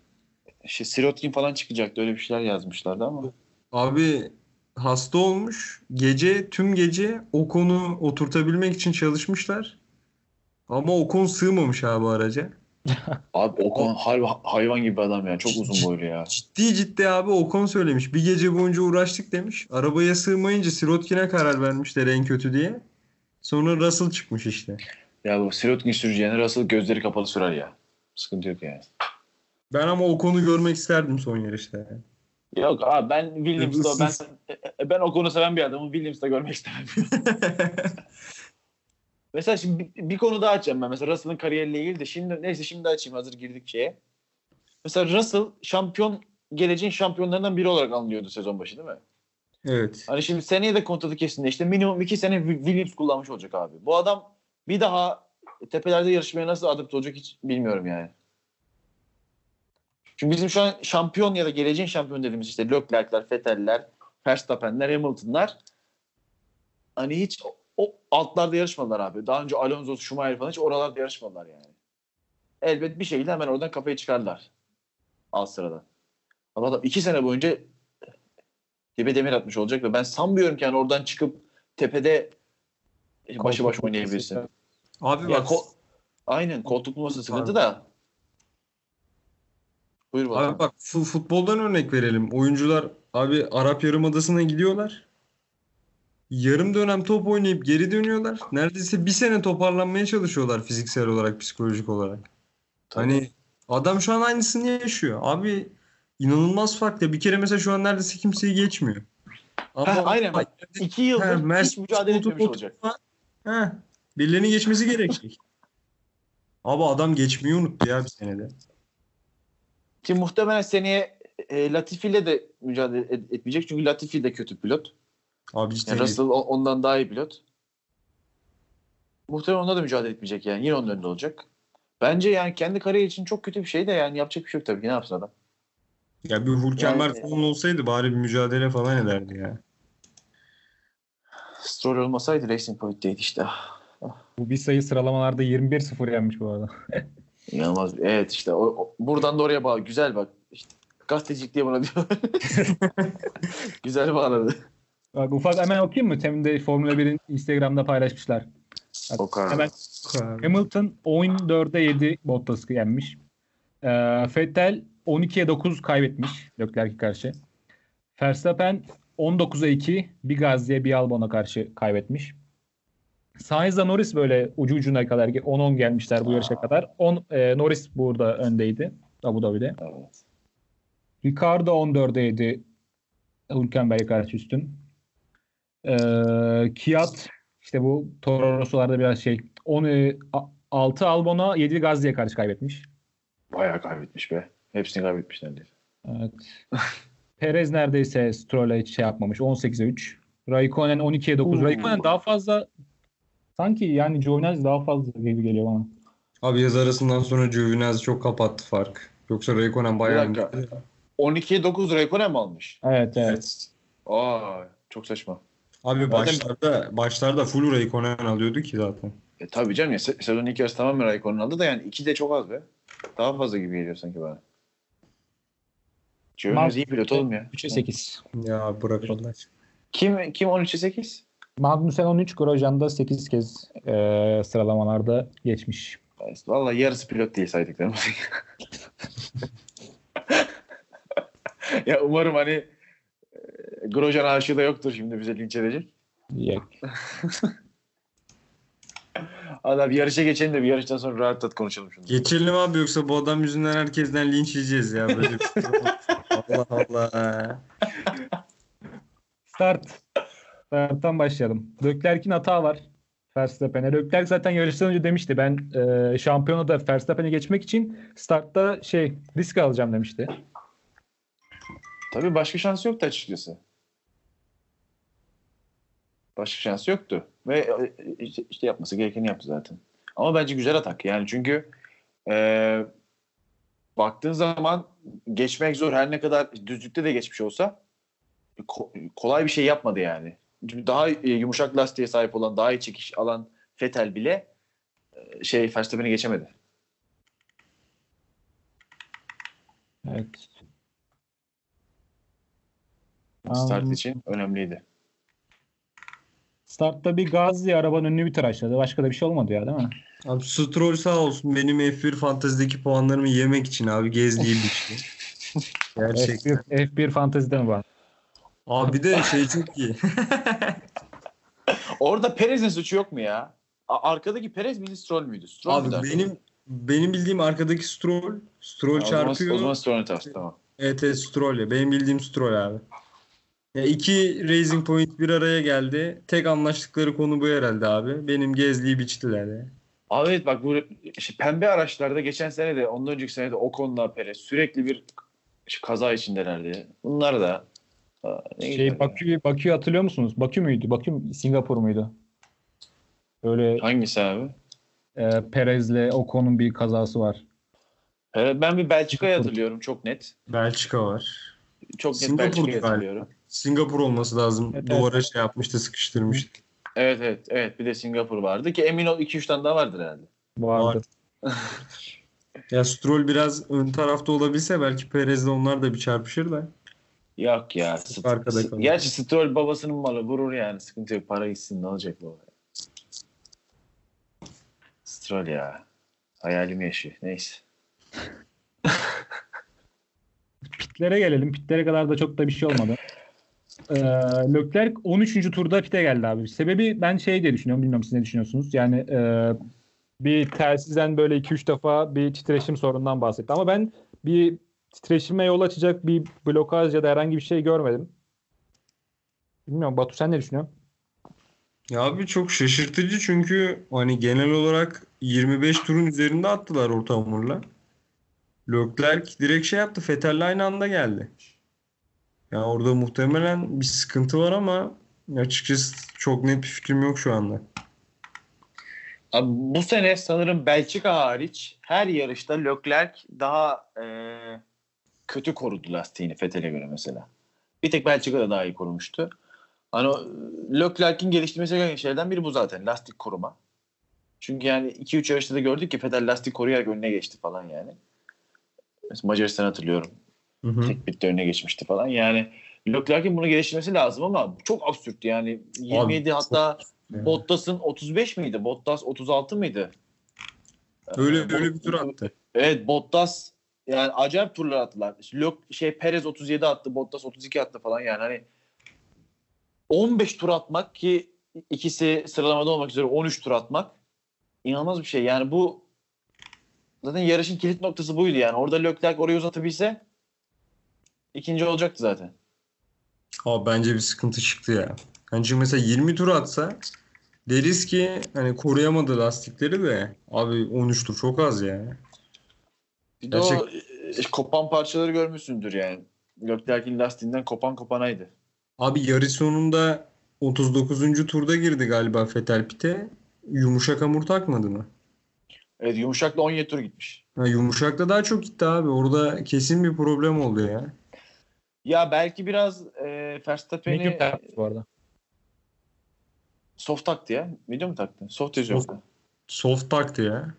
şey, Sirotkin falan çıkacaktı. Öyle bir şeyler yazmışlardı ama. Abi hasta olmuş. Gece tüm gece Ocon'u oturtabilmek için çalışmışlar. Ama Ocon sığmamış abi araca. (laughs) Abi Ocon hay- hayvan gibi adam ya. Çok uzun boylu ya. Ciddi ciddi abi Ocon söylemiş. Bir gece boyunca uğraştık demiş. Arabaya sığmayınca Sirotkin'e karar vermişler en kötü diye. Sonra Russell çıkmış işte. Ya bu Sirotkin süreceğine Russell gözleri kapalı sürer ya. Sıkıntı yok yani. Ben ama Ocon'u görmek isterdim son yarışta. yani. Yok abi ben Williams'da ben Issız. ben Ocon'u seven bir adamı Williams'da görmek istemem. (laughs) Mesela şimdi bir, bir konu daha açacağım ben. Mesela Russell'ın kariyeriyle ilgili de şimdi neyse şimdi açayım hazır girdik şeye. Mesela Russell şampiyon geleceğin şampiyonlarından biri olarak anılıyordu sezon başı değil mi? evet. Hani şimdi seneye de kontratı kesinleşti. işte minimum iki sene Wi- Williams kullanmış olacak abi. Bu adam bir daha tepelerde yarışmaya nasıl adapte olacak hiç bilmiyorum yani. Çünkü bizim şu an şampiyon ya da geleceğin şampiyon dediğimiz işte Leclerc'ler, Vettel'ler, Verstappen'ler, Hamilton'lar hani hiç o, altlarda yarışmadılar abi. Daha önce Alonso, Schumacher falan hiç oralarda yarışmadılar yani. Elbet bir şekilde hemen oradan kafayı çıkarlar. Alt sıradan. Ama adam iki sene boyunca dibe demir atmış olacak ve ben sanmıyorum ki yani oradan çıkıp tepede başı baş oynayabilirsin. Abi Ya bak ko- Aynen koltuk bulması sıkıntı da. Buyur bakalım. Abi bak fu- futboldan örnek verelim. Oyuncular abi Arap Yarımadası'na gidiyorlar. Yarım dönem top oynayıp geri dönüyorlar. Neredeyse bir sene toparlanmaya çalışıyorlar fiziksel olarak, psikolojik olarak. Hani adam şu an aynısını yaşıyor. Abi inanılmaz farklı. Bir kere mesela şu an neredeyse kimseyi geçmiyor. Ama Heh, aynen bak. İki yıldır He, hiç Mercedes mücadele etmemiş olacak. He, birilerinin geçmesi gerekecek. Abi adam geçmeyi unuttu ya bir senede. Ki muhtemelen seneye e, Latifi ile de mücadele et- etmeyecek. Çünkü Latifi de kötü pilot. Abi cidden Yani Russell o- ondan daha iyi pilot. Muhtemelen onda da mücadele etmeyecek yani. Yine onun önünde olacak. Bence yani kendi kariyeri için çok kötü bir şey de yani yapacak bir şey yok tabii ki. Ne yapsın adam? Ya bir Hülkenberg Yani- falan olsaydı bari bir mücadele falan ederdi ya. Stroll olmasaydı Racing Point'teydi işte. Bu bir sayı sıralamalarda 21-0 yenmiş bu arada. (laughs) İnanılmaz. Evet işte o, o- buradan da oraya bağlı. Güzel bak. İşte, gazetecilik diye buna (laughs) diyor. (laughs) Güzel bağladı. Bak ufak hemen okuyayım mı? Temin de Formula 1'in Instagram'da paylaşmışlar. Bak, O kadar. hemen Hamilton 14'e 7 Bottas'ı yenmiş. Ee, Vettel 12'ye 9 kaybetmiş Leclerc'e karşı. Verstappen 19'a 2 bir Gazze'ye bir Albon'a karşı kaybetmiş. Sainz'la Norris böyle ucu ucuna kadar 10-10 gelmişler bu yarışa kadar. 10, e, Norris burada öndeydi Abu Dhabi'de. Evet. Ricardo 14'e 7 Hülkenberg'e karşı üstün. Ee, Kiat işte bu Toro Rosso'larda biraz şey 10, e, a- 6 Albon'a 7 Gazze'ye karşı kaybetmiş. Bayağı kaybetmiş be. Hepsini kaybetmiş neredeyse. Evet. (laughs) Perez neredeyse Stroll'e hiç şey yapmamış. 18'e 3. Raikkonen 12'ye 9. Oo. Raikkonen daha fazla sanki yani Giovinazzi daha fazla gibi geliyor bana. Abi yaz arasından sonra Giovinazzi çok kapattı fark. Yoksa Raikkonen bayağı Bir dakika. önde. 12'ye 9 Raikkonen mi almış? Evet evet. Aa çok saçma. Abi Zaten- başlarda başlarda full Raikkonen alıyordu ki zaten. E tabii canım ya se- sezonun ilk yarısı tamamen Raikkonen aldı da yani 2 de çok az be. Daha fazla gibi geliyor sanki bana. Giovinazzi iyi pilot oğlum ya. 3'e 8. Ya bırak Allah. Kim kim 13'e 8? Magnussen 13, Grosjean da 8 kez e, sıralamalarda geçmiş. Vallahi yarısı pilot değil saydıklarımız. (laughs) ya umarım hani e, Grosjean aşığı da yoktur şimdi bize linç edecek. Yok. (laughs) Adam yarışa geçelim de bir yarıştan sonra rahat rahat konuşalım şunu. Geçelim abi yoksa bu adam yüzünden herkesten linç yiyeceğiz ya. Böyle şey. (laughs) Allah Allah. Start. Starttan başlayalım. Leclerc'in hata var. Verstappen'e. Leclerc zaten yarıştan önce demişti. Ben e, şampiyonada Verstappen'e geçmek için startta şey risk alacağım demişti. Tabii başka şansı yoktu açıkçası. Başka şansı yoktu. Ve e, işte, işte yapması gerekeni yaptı zaten. Ama bence güzel atak. Yani çünkü e, baktığın zaman geçmek zor. Her ne kadar düzlükte de geçmiş olsa ko- kolay bir şey yapmadı yani. Daha e, yumuşak lastiğe sahip olan, daha iyi çekiş alan Fetel bile e, şey Verstappen'i geçemedi. Evet. Start Um, için önemliydi. Startta bir Gazli arabanın önünü bir tıraşladı. Başka da bir şey olmadı ya değil mi? Abi Stroll sağ olsun benim F1 fantezideki puanlarımı yemek için abi gezdiği bir şey. (laughs) Gerçekten. F1, F1 fantezide mi var? Abi bir de şey çok iyi. (laughs) Orada Perez'in suçu yok mu ya? A- arkadaki Perez miydi Stroll müydü? Stroll Abi müydü benim benim bildiğim arkadaki Stroll. Stroll zaman- çarpıyor. O zaman Stroll'ün tarafı tamam. Evet, evet Stroll ya. Benim bildiğim Stroll abi. Ya iki Racing Point bir araya geldi. Tek anlaştıkları konu bu herhalde abi. Benim gezliği biçtiler ya. Abi evet bak bu işte pembe araçlarda geçen sene de ondan önceki sene de Ocon'la Perez sürekli bir kaza içindelerdi. Bunlar da ne Şey. Bakü, Bakü hatırlıyor musunuz? Bakü müydü? Bakü mü- Singapur muydu? Böyle Hangisi abi? e, Perez'le Ocon'un bir kazası var. Perez- Ben bir Belçika'yı hatırlıyorum çok net. Belçika var. Çok net Singapur'du Belçika'yı galiba. hatırlıyorum. Singapur olması lazım. Evet, Duvara şey yapmıştı, sıkıştırmıştı. Evet evet evet bir de Singapur vardı ki emin ol 2-3 tane daha vardır herhalde. Vardı. (laughs) Ya Stroll biraz ön tarafta olabilse belki Perez'le onlar da bir çarpışır da. Yok ya. St- Arkada kalır. Gerçi Stroll babasının malı vurur yani. Sıkıntı yok. Para gitsin ne olacak bu? Stroll ya. Hayalim yaşıyor. Neyse. (laughs) Pitlere gelelim. Pitlere kadar da çok da bir şey olmadı. Ee, Leclerc 13. turda pite geldi abi. Sebebi ben şey diye düşünüyorum. Bilmiyorum siz ne düşünüyorsunuz. Yani e, bir telsizden böyle 2-3 defa bir titreşim sorunundan bahsetti. Ama ben bir titreşime yol açacak bir blokaj ya da herhangi bir şey görmedim. Bilmiyorum Batu sen ne düşünüyorsun? Ya abi çok şaşırtıcı çünkü hani genel olarak 25 turun üzerinde attılar orta hamurla. Leclerc direkt şey yaptı. Vettel'le aynı anda geldi. Ya orada muhtemelen bir sıkıntı var ama açıkçası çok net bir fikrim yok şu anda. Abi bu sene sanırım Belçika hariç her yarışta Leclerc daha e, kötü korudu lastiğini Vettel'e göre mesela. Bir tek Belçika'da daha iyi korumuştu. Hani Leclerc'in geliştirmesi gereken şeylerden biri bu zaten. Lastik koruma. Çünkü yani 2-3 yarışta da gördük ki Vettel lastik koruyarak önüne geçti falan yani. Mesela Macaristan hatırlıyorum. Hı hı. Tek bitti önüne geçmişti falan. Yani Leclerc'in bunu geliştirmesi lazım ama çok absürt yani. 27 hatta Yani. Bottas'ın 35 miydi? Bottas 36 mıydı? Öyle Ee, öyle bir tur attı. Evet Bottas yani acayip turlar attılar. Lök, şey Perez 37 attı, Bottas 32 attı falan yani hani 15 tur atmak ki ikisi sıralamada olmak üzere 13 tur atmak inanılmaz bir şey. Yani bu zaten yarışın kilit noktası buydu yani. Orada Leclerc orayı uzatabilse ikinci olacaktı zaten. Abi bence bir sıkıntı çıktı ya. Çünkü mesela 20 tur atsa deriz ki hani koruyamadı lastikleri de abi 13 tur çok az ya. Bir de o e, kopan parçaları görmüşsündür yani. Leclerc'in lastiğinden kopan kopanaydı. Abi yarış sonunda 39. turda girdi galiba Vettel pite. Yumuşak hamur takmadı mı? Evet yumuşakla 17 tur gitmiş. Ha, yumuşakta daha çok gitti abi. Orada kesin bir problem oldu ya. Ya belki biraz e, Medium Verstappen'i taktı bu arada. soft taktı ya. Medium mu taktı? Soft yazıyor. Soft. Soft taktı ya.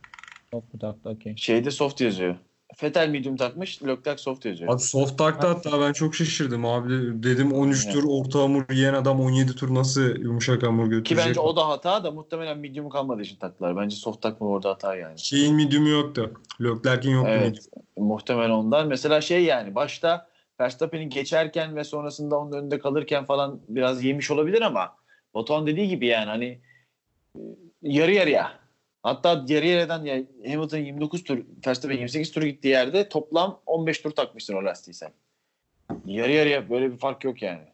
Mu taktı? Okey. Şeyde soft yazıyor. Vettel medium takmış. Leclerc soft yazıyor. Abi soft taktı hatta ben çok şaşırdım abi. Dedim 13 tur orta hamur yiyen adam 17 tur nasıl yumuşak hamur Ki götürecek? bence o da hata da muhtemelen medium kalmadığı için taktılar. Bence soft takma orada hata yani. Şeyin medium'u yoktu. Leclerc'in yoktu Evet. medium. Muhtemelen ondan. Mesela şey yani başta Verstappen'i geçerken ve sonrasında onun önünde kalırken falan biraz yemiş olabilir ama Batuhan dediği gibi yani hani e, yarı yarıya. Hatta yarı yarıdan ya Hamilton 29 tur, Verstappen 28 tur gittiği yerde toplam 15 tur takmışsın o lastiği sen. Yarı yarıya böyle bir fark yok yani.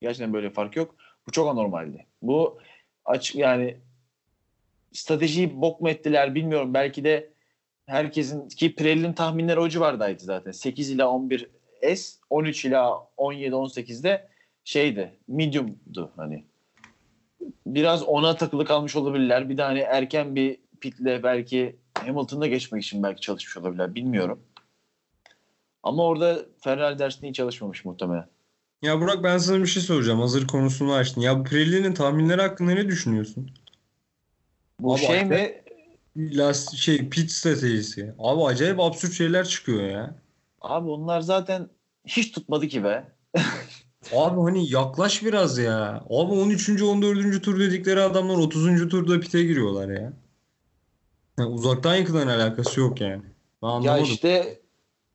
Gerçekten böyle bir fark yok. Bu çok anormaldi. Bu aç yani stratejiyi bok mu ettiler bilmiyorum. Belki de herkesin ki Pirelli'nin tahminleri o civardaydı zaten. 8 ila 11 S, 13 ila 17 18'de şeydi, medium'du hani. Biraz ona takılı kalmış olabilirler. Bir de hani erken bir pitle belki Hamilton'da geçmek için belki çalışmış olabilirler. Bilmiyorum. Ama orada Ferrari dersinde iyi çalışmamış muhtemelen. Ya Burak ben sana bir şey soracağım. Hazır konusunu açtın. Ya Pirelli'nin tahminleri hakkında ne düşünüyorsun? Bu Abi şey mi? Last, şey pit stratejisi. Abi acayip absürt şeyler çıkıyor ya. Abi onlar zaten hiç tutmadı ki be. (laughs) Abi hani yaklaş biraz ya. Abi 13. 14. tur dedikleri adamlar 30. turda pite giriyorlar ya. Yani uzaktan yakından alakası yok yani. Ben Ya işte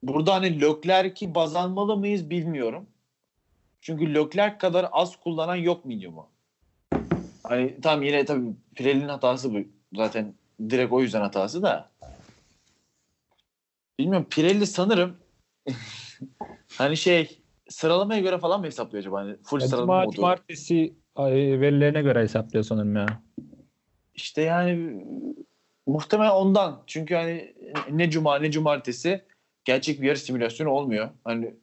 burada hani Leclerc'i baz almalı mıyız bilmiyorum. Çünkü Leclerc kadar az kullanan yok medium'u. Hani tam yine tabii Pirelli'nin hatası bu. Zaten direkt o yüzden hatası da. Bilmiyorum Pirelli sanırım (laughs) hani şey sıralamaya göre falan mı hesaplıyor acaba? Hani full Ya, sıralama modu. cumartesi ay, verilerine göre hesaplıyor sanırım ya. İşte yani muhtemelen ondan. Çünkü hani ne cuma ne cumartesi gerçek bir yarış simülasyonu olmuyor. Hani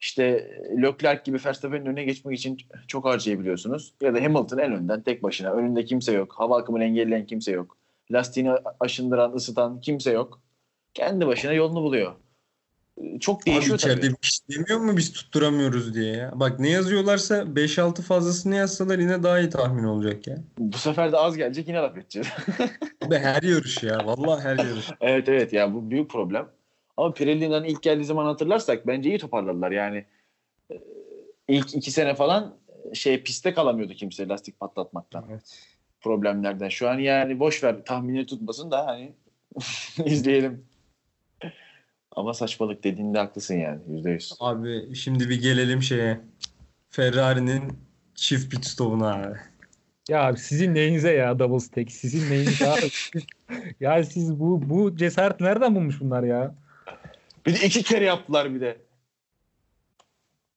işte Leclerc gibi Verstappen'in önüne geçmek için çok harcayabiliyorsunuz. Ya da Hamilton en önden tek başına. Önünde kimse yok. Hava akımını engelleyen kimse yok. Lastiğini aşındıran, ısıtan kimse yok. Kendi başına yolunu buluyor. Çok Abi değişiyor içeride tabii. bir şey demiyor mu biz tutturamıyoruz diye ya. Bak ne yazıyorlarsa 5-6 fazlasını yazsalar yine daha iyi tahmin olacak ya. Bu sefer de az gelecek yine laf edeceğiz. (laughs) Abi her yarış ya. Vallahi her yarış. (laughs) Evet evet ya bu büyük problem. Ama Pirelli'nin ilk geldiği zaman hatırlarsak bence iyi toparladılar. Yani e, ilk iki sene falan şey pistte kalamıyordu kimse lastik patlatmaktan. Evet. Problemlerden. Şu an yani boş ver tahminleri tutmasın da hani (laughs) izleyelim. Ama saçmalık dediğinde haklısın yani yüzde yüz. Abi şimdi bir gelelim şeye. Ferrari'nin çift pit stopuna abi. Ya sizin neyinize ya double stack? Sizin neyinize abi? (laughs) ya siz bu bu cesaret nereden bulmuş bunlar ya? Bir de iki kere yaptılar bir de.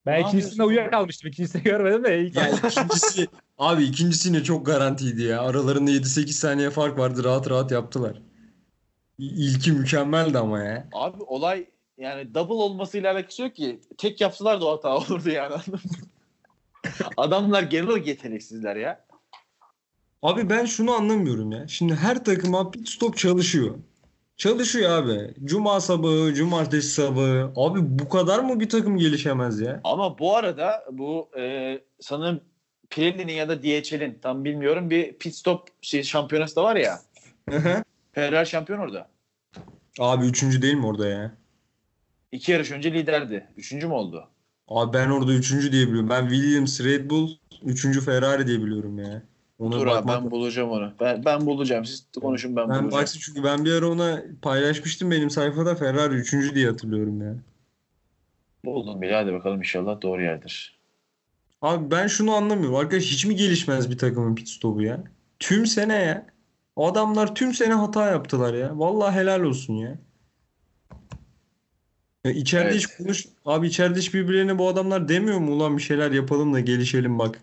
Ben Ne ikincisinde uyuyakalmıştım. İkincisini görmedim de. ilk- Yani ikincisi abi ikincisi ne çok garantiydi ya. Aralarında 7-8 saniye fark vardı. Rahat rahat yaptılar. İlki mükemmeldi ama ya. Abi olay yani double olmasıyla alakası yok ki. Tek yapsalar da o hata olurdu yani. (laughs) Adamlar genel olarak yeteneksizler ya. Abi ben şunu anlamıyorum ya. Şimdi her takıma pit stop çalışıyor. Çalışıyor abi. Cuma sabahı, cumartesi sabahı. Abi bu kadar mı bir takım gelişemez ya? Ama bu arada bu e, sanırım Pirelli'nin ya da DHL'in tam bilmiyorum bir pit stop şey, şampiyonası da var ya. Ferrari şampiyon orada. Abi üçüncü değil mi orada ya? İki yarış önce liderdi. Üçüncü mü oldu? Abi ben orada üçüncü diye biliyorum. Ben Williams, Red Bull, üçüncü Ferrari diye biliyorum ya. Ona Dur abi ben bulacağım onu. Ben, ben bulacağım. Siz konuşun ben, Ben bulacağım. baksın çünkü ben bir ara ona paylaşmıştım benim sayfada Ferrari 3. diye hatırlıyorum ya. Buldum bile. Hadi bakalım inşallah doğru yerdir. Abi ben şunu anlamıyorum. Arkadaş hiç mi gelişmez bir takımın pit stopu ya? Tüm sene ya. O adamlar tüm sene hata yaptılar ya. Vallahi helal olsun ya. Ya içeride Evet. hiç konuş... Abi içeride hiç birbirlerine bu adamlar demiyor mu ulan bir şeyler yapalım da gelişelim bak.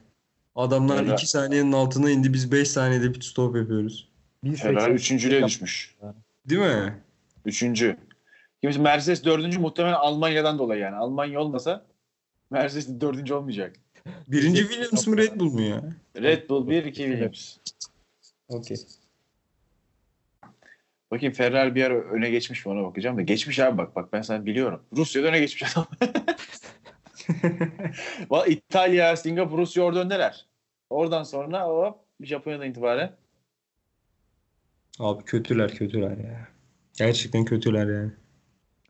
Adamlar Ferrari- 2 saniyenin altına indi biz 5 saniyede pit stop yapıyoruz. 1.80 üçüncülüğe düşmüş. Değil mi? Üçüncü. Kimse Mercedes dördüncü muhtemelen Almanya'dan dolayı yani. Almanya olmasa Mercedes dördüncü olmayacak. Birinci Williams mı Red Bull mu ya? Red Bull 1, 2 Williams. Okey. Bakayım Ferrari bir ara öne geçmiş mi ona bakacağım da. Geçmiş abi bak bak ben sana biliyorum. Rusya'da öne geçmiş adam. (laughs) İtalya, Singapur, Rusya orada öndeler. Oradan sonra hop Japonya'dan itibaren. Abi kötüler kötüler ya. Gerçekten kötüler yani.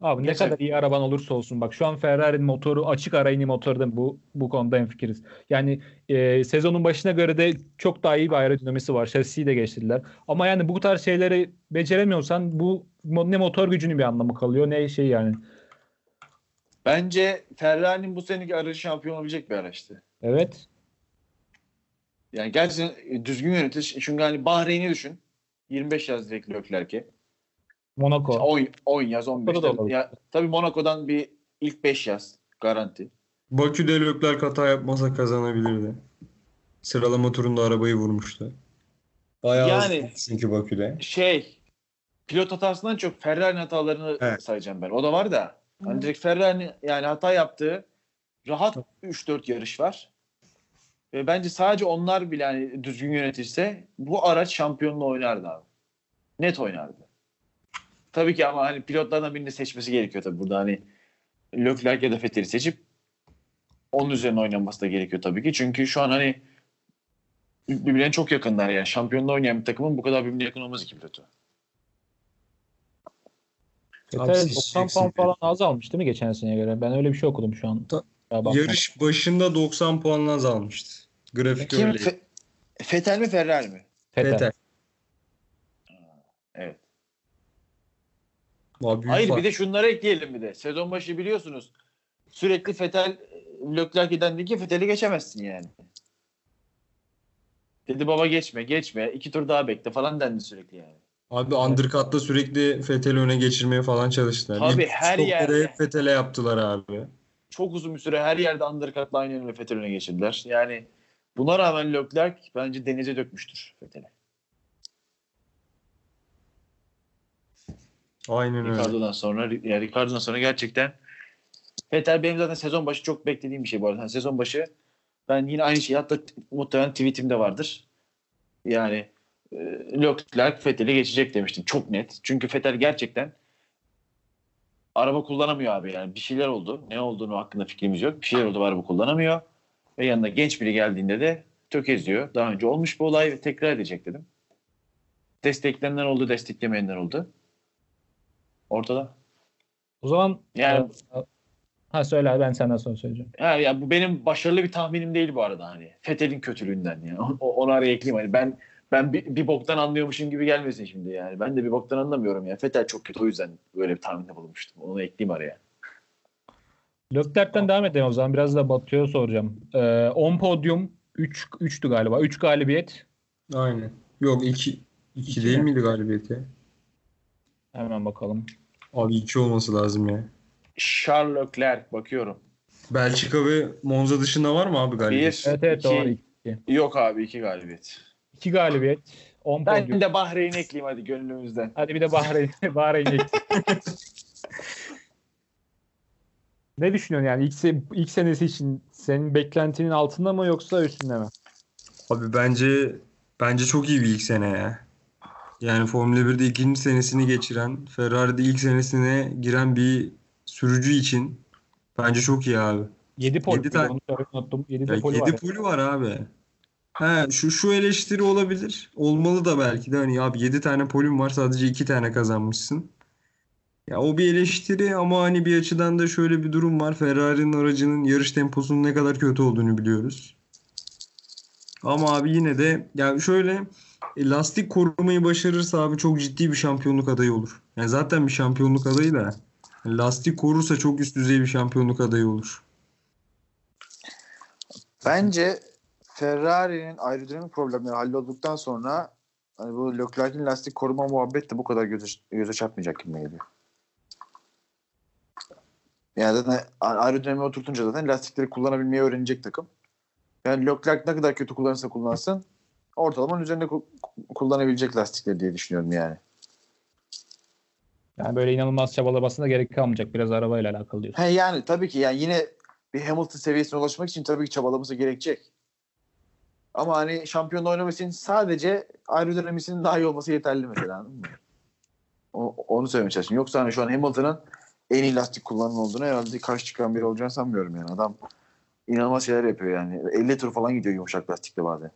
Abi ne Geçen- kadar iyi araban olursa olsun bak şu an Ferrari'nin motoru açık ara yeni motoru da bu bu konuda hemfikiriz. Yani e, sezonun başına göre de çok daha iyi bir aerodinamisi var. Şasiyi de geçtirdiler. Ama yani bu tarz şeyleri beceremiyorsan bu ne motor gücünün bir anlamı kalıyor ne şey yani. Bence Ferrari'nin bu seneki aracı şampiyon olabilecek bir araçtı. Evet. Yani gerçekten düzgün yönetir. Çünkü hani Bahreyn'i düşün. 25 yaz direkt Leclerc'e. Monaco. 10, 10 yaz 15. Monaco'da da Tabii, ya, tabii Monaco'dan bir ilk 5 yaz garanti. Bakü'de Leclerc hata yapmasa kazanabilirdi. Sıralama turunda arabayı vurmuştu. Bayağı Yani- yani, çünkü Bakü'de. Şey pilot hatasından çok Ferrari'nin hatalarını Evet. sayacağım ben. O da var da. Hani direkt Ferrari'nin yani hata yaptığı rahat 3-4 yarış var. Ve bence sadece onlar bile hani düzgün yönetilse bu araç şampiyonluğu oynardı abi. Net oynardı. Tabii ki ama hani pilotlardan birini seçmesi gerekiyor tabii burada hani Leclerc ya da Vettel'i seçip onun üzerine oynaması da gerekiyor tabii ki. Çünkü şu an hani birbirlerine çok yakınlar yani. Şampiyonluğu oynayan bir takımın bu kadar birbirine yakın olmaz iki pilotu. Siz 90 puan falan az almış değil mi geçen seneye göre? Ben öyle bir şey okudum şu an. Ta-. Yarış başında 90 puanla azalmıştı. Grafik Kim? öyle. Fe- Vettel mi Ferrari mi? Vettel. Vettel. Evet. Abi büyük Hayır fark. bir de şunları ekleyelim bir de. Sezon başı biliyorsunuz sürekli Vettel Leclerc'den dedi ki Vettel'i geçemezsin yani. Dedi baba geçme geçme iki tur daha bekle falan dendi sürekli yani. Abi undercut'ta sürekli Vettel'i öne geçirmeye falan çalıştılar. Tabii, İlk her yerde. hep Vettel'e yaptılar abi. Çok uzun bir süre her yerde undercut'la aynı yönde Vettel öne geçirdiler. Yani buna rağmen Leclerc bence denize dökmüştür Vettel'i. Aynen öyle. Ricardo'dan sonra yani Ricardo'dan sonra gerçekten Vettel benim zaten sezon başı çok beklediğim bir şey bu arada. Yani sezon başı ben yine aynı şeyi hatta muhtemelen tweetimde vardır. Yani e, Leclerc Vettel'i geçecek demiştim. Çok net. Çünkü Vettel gerçekten araba kullanamıyor abi yani. Bir şeyler oldu. Ne olduğunu hakkında fikrimiz yok. Bir şeyler oldu araba kullanamıyor. Ve yanına genç biri geldiğinde de tökezliyor. Daha önce olmuş bir olay tekrar edecek dedim. Destekleyenler oldu, desteklemeyenler oldu. Ortada. O zaman Yani ha söyle ben senden sonra söyleyeceğim. Ya, ya bu benim başarılı bir tahminim değil bu arada hani. Fethel'in kötülüğünden ya. (laughs) O, onu araya ekleyeyim hani. Ben ben bir, bir boktan anlıyormuşum gibi gelmesin şimdi yani. Ben de bir boktan anlamıyorum ya. Fethel çok kötü o yüzden böyle bir tahminde bulunmuştum. Onu ekleyeyim araya. Leclerc'ten devam edelim o zaman. Biraz da Batu'ya soracağım. Ee, 10 podyum 3 3'tü galiba. 3 galibiyet. Aynen. Yok 2 2 İki değil mi? miydi galibiyeti? Hemen bakalım. Abi 2 olması lazım ya. Charles Leclerc bakıyorum. Belçika ve Monza dışında var mı abi galibiyet? Bir, Evet evet iki, doğru. yok abi iki galibiyet. 2 galibiyet. 10 Ben podyum. de Bahreyn'i ekleyeyim hadi gönlümüzden. Hadi bir de Bahreyn (laughs) Bahreyn geç. Ne düşünüyorsun yani ilk, se- ilk senesi için senin beklentinin altında mı yoksa üstünde mi? Abi bence bence çok iyi bir ilk sene ya. Yani Formula 1'de ikinci senesini geçiren, Ferrari'de ilk senesine giren bir sürücü için bence çok iyi abi. 7 pol. Yedi bir de tane- onu söylemeyi unuttum. 7 Ya de poli 7 var. poli var abi. Ha şu şu eleştiri olabilir. Olmalı da belki de hani abi 7 tane polüm var sadece 2 tane kazanmışsın. Ya o bir eleştiri ama hani bir açıdan da şöyle bir durum var. Ferrari'nin aracının yarış temposunun ne kadar kötü olduğunu biliyoruz. Ama abi yine de ya şöyle lastik korumayı başarırsa abi çok ciddi bir şampiyonluk adayı olur. Yani zaten bir şampiyonluk adayı da lastik korursa çok üst düzey bir şampiyonluk adayı olur. Bence Ferrari'nin aerodinamik problemleri hallolduktan sonra hani bu Leclerc'in lastik koruma muhabbet de bu kadar göze, göze çarpmayacak gibi geliyor. Yani zaten aerodinamiği oturtunca zaten lastikleri kullanabilmeyi öğrenecek takım. Yani Leclerc ne kadar kötü kullanırsa kullansın ortalamanın üzerinde ku- kullanabilecek lastikleri diye düşünüyorum yani. Yani böyle inanılmaz çabalamasına gerek kalmayacak. Biraz arabayla alakalı diyorsun. He yani tabii ki yani yine bir Hamilton seviyesine ulaşmak için tabii ki çabalaması gerekecek. Ama hani şampiyonla oynamak için sadece aerodinamisinin daha iyi olması yeterli mesela. anladın mı? O, onu söylemeye çalışıyorum. Yoksa hani şu an Hamilton'ın en iyi lastik kullanan olduğunu herhalde karşı çıkan biri olacağını sanmıyorum yani. Adam inanılmaz şeyler yapıyor yani. 50 tur falan gidiyor yumuşak lastikle bazen.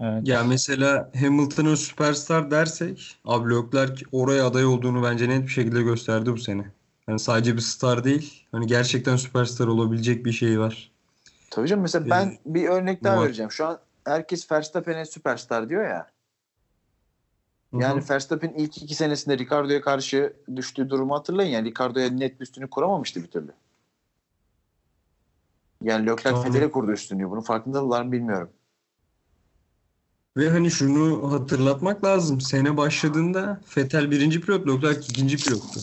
Evet. Ya mesela Hamilton'a süperstar dersek abi Leclerc oraya aday olduğunu bence net bir şekilde gösterdi bu sene. Yani sadece bir star değil. Hani gerçekten süperstar olabilecek bir şey var. Tabii canım mesela ben bir örnek daha Var. vereceğim. Şu an herkes Verstappen'e süperstar diyor ya. Yani Verstappen ilk iki senesinde Ricardo'ya karşı düştüğü durumu hatırlayın. Yani Ricardo'ya net bir üstünlük kuramamıştı bir türlü. Yani Leclerc. Vettel'e kurdu üstünlüğü. Bunun farkındalar mı bilmiyorum. Ve hani şunu hatırlatmak lazım. Sene başladığında Vettel birinci pilot, Leclerc ikinci pilottu.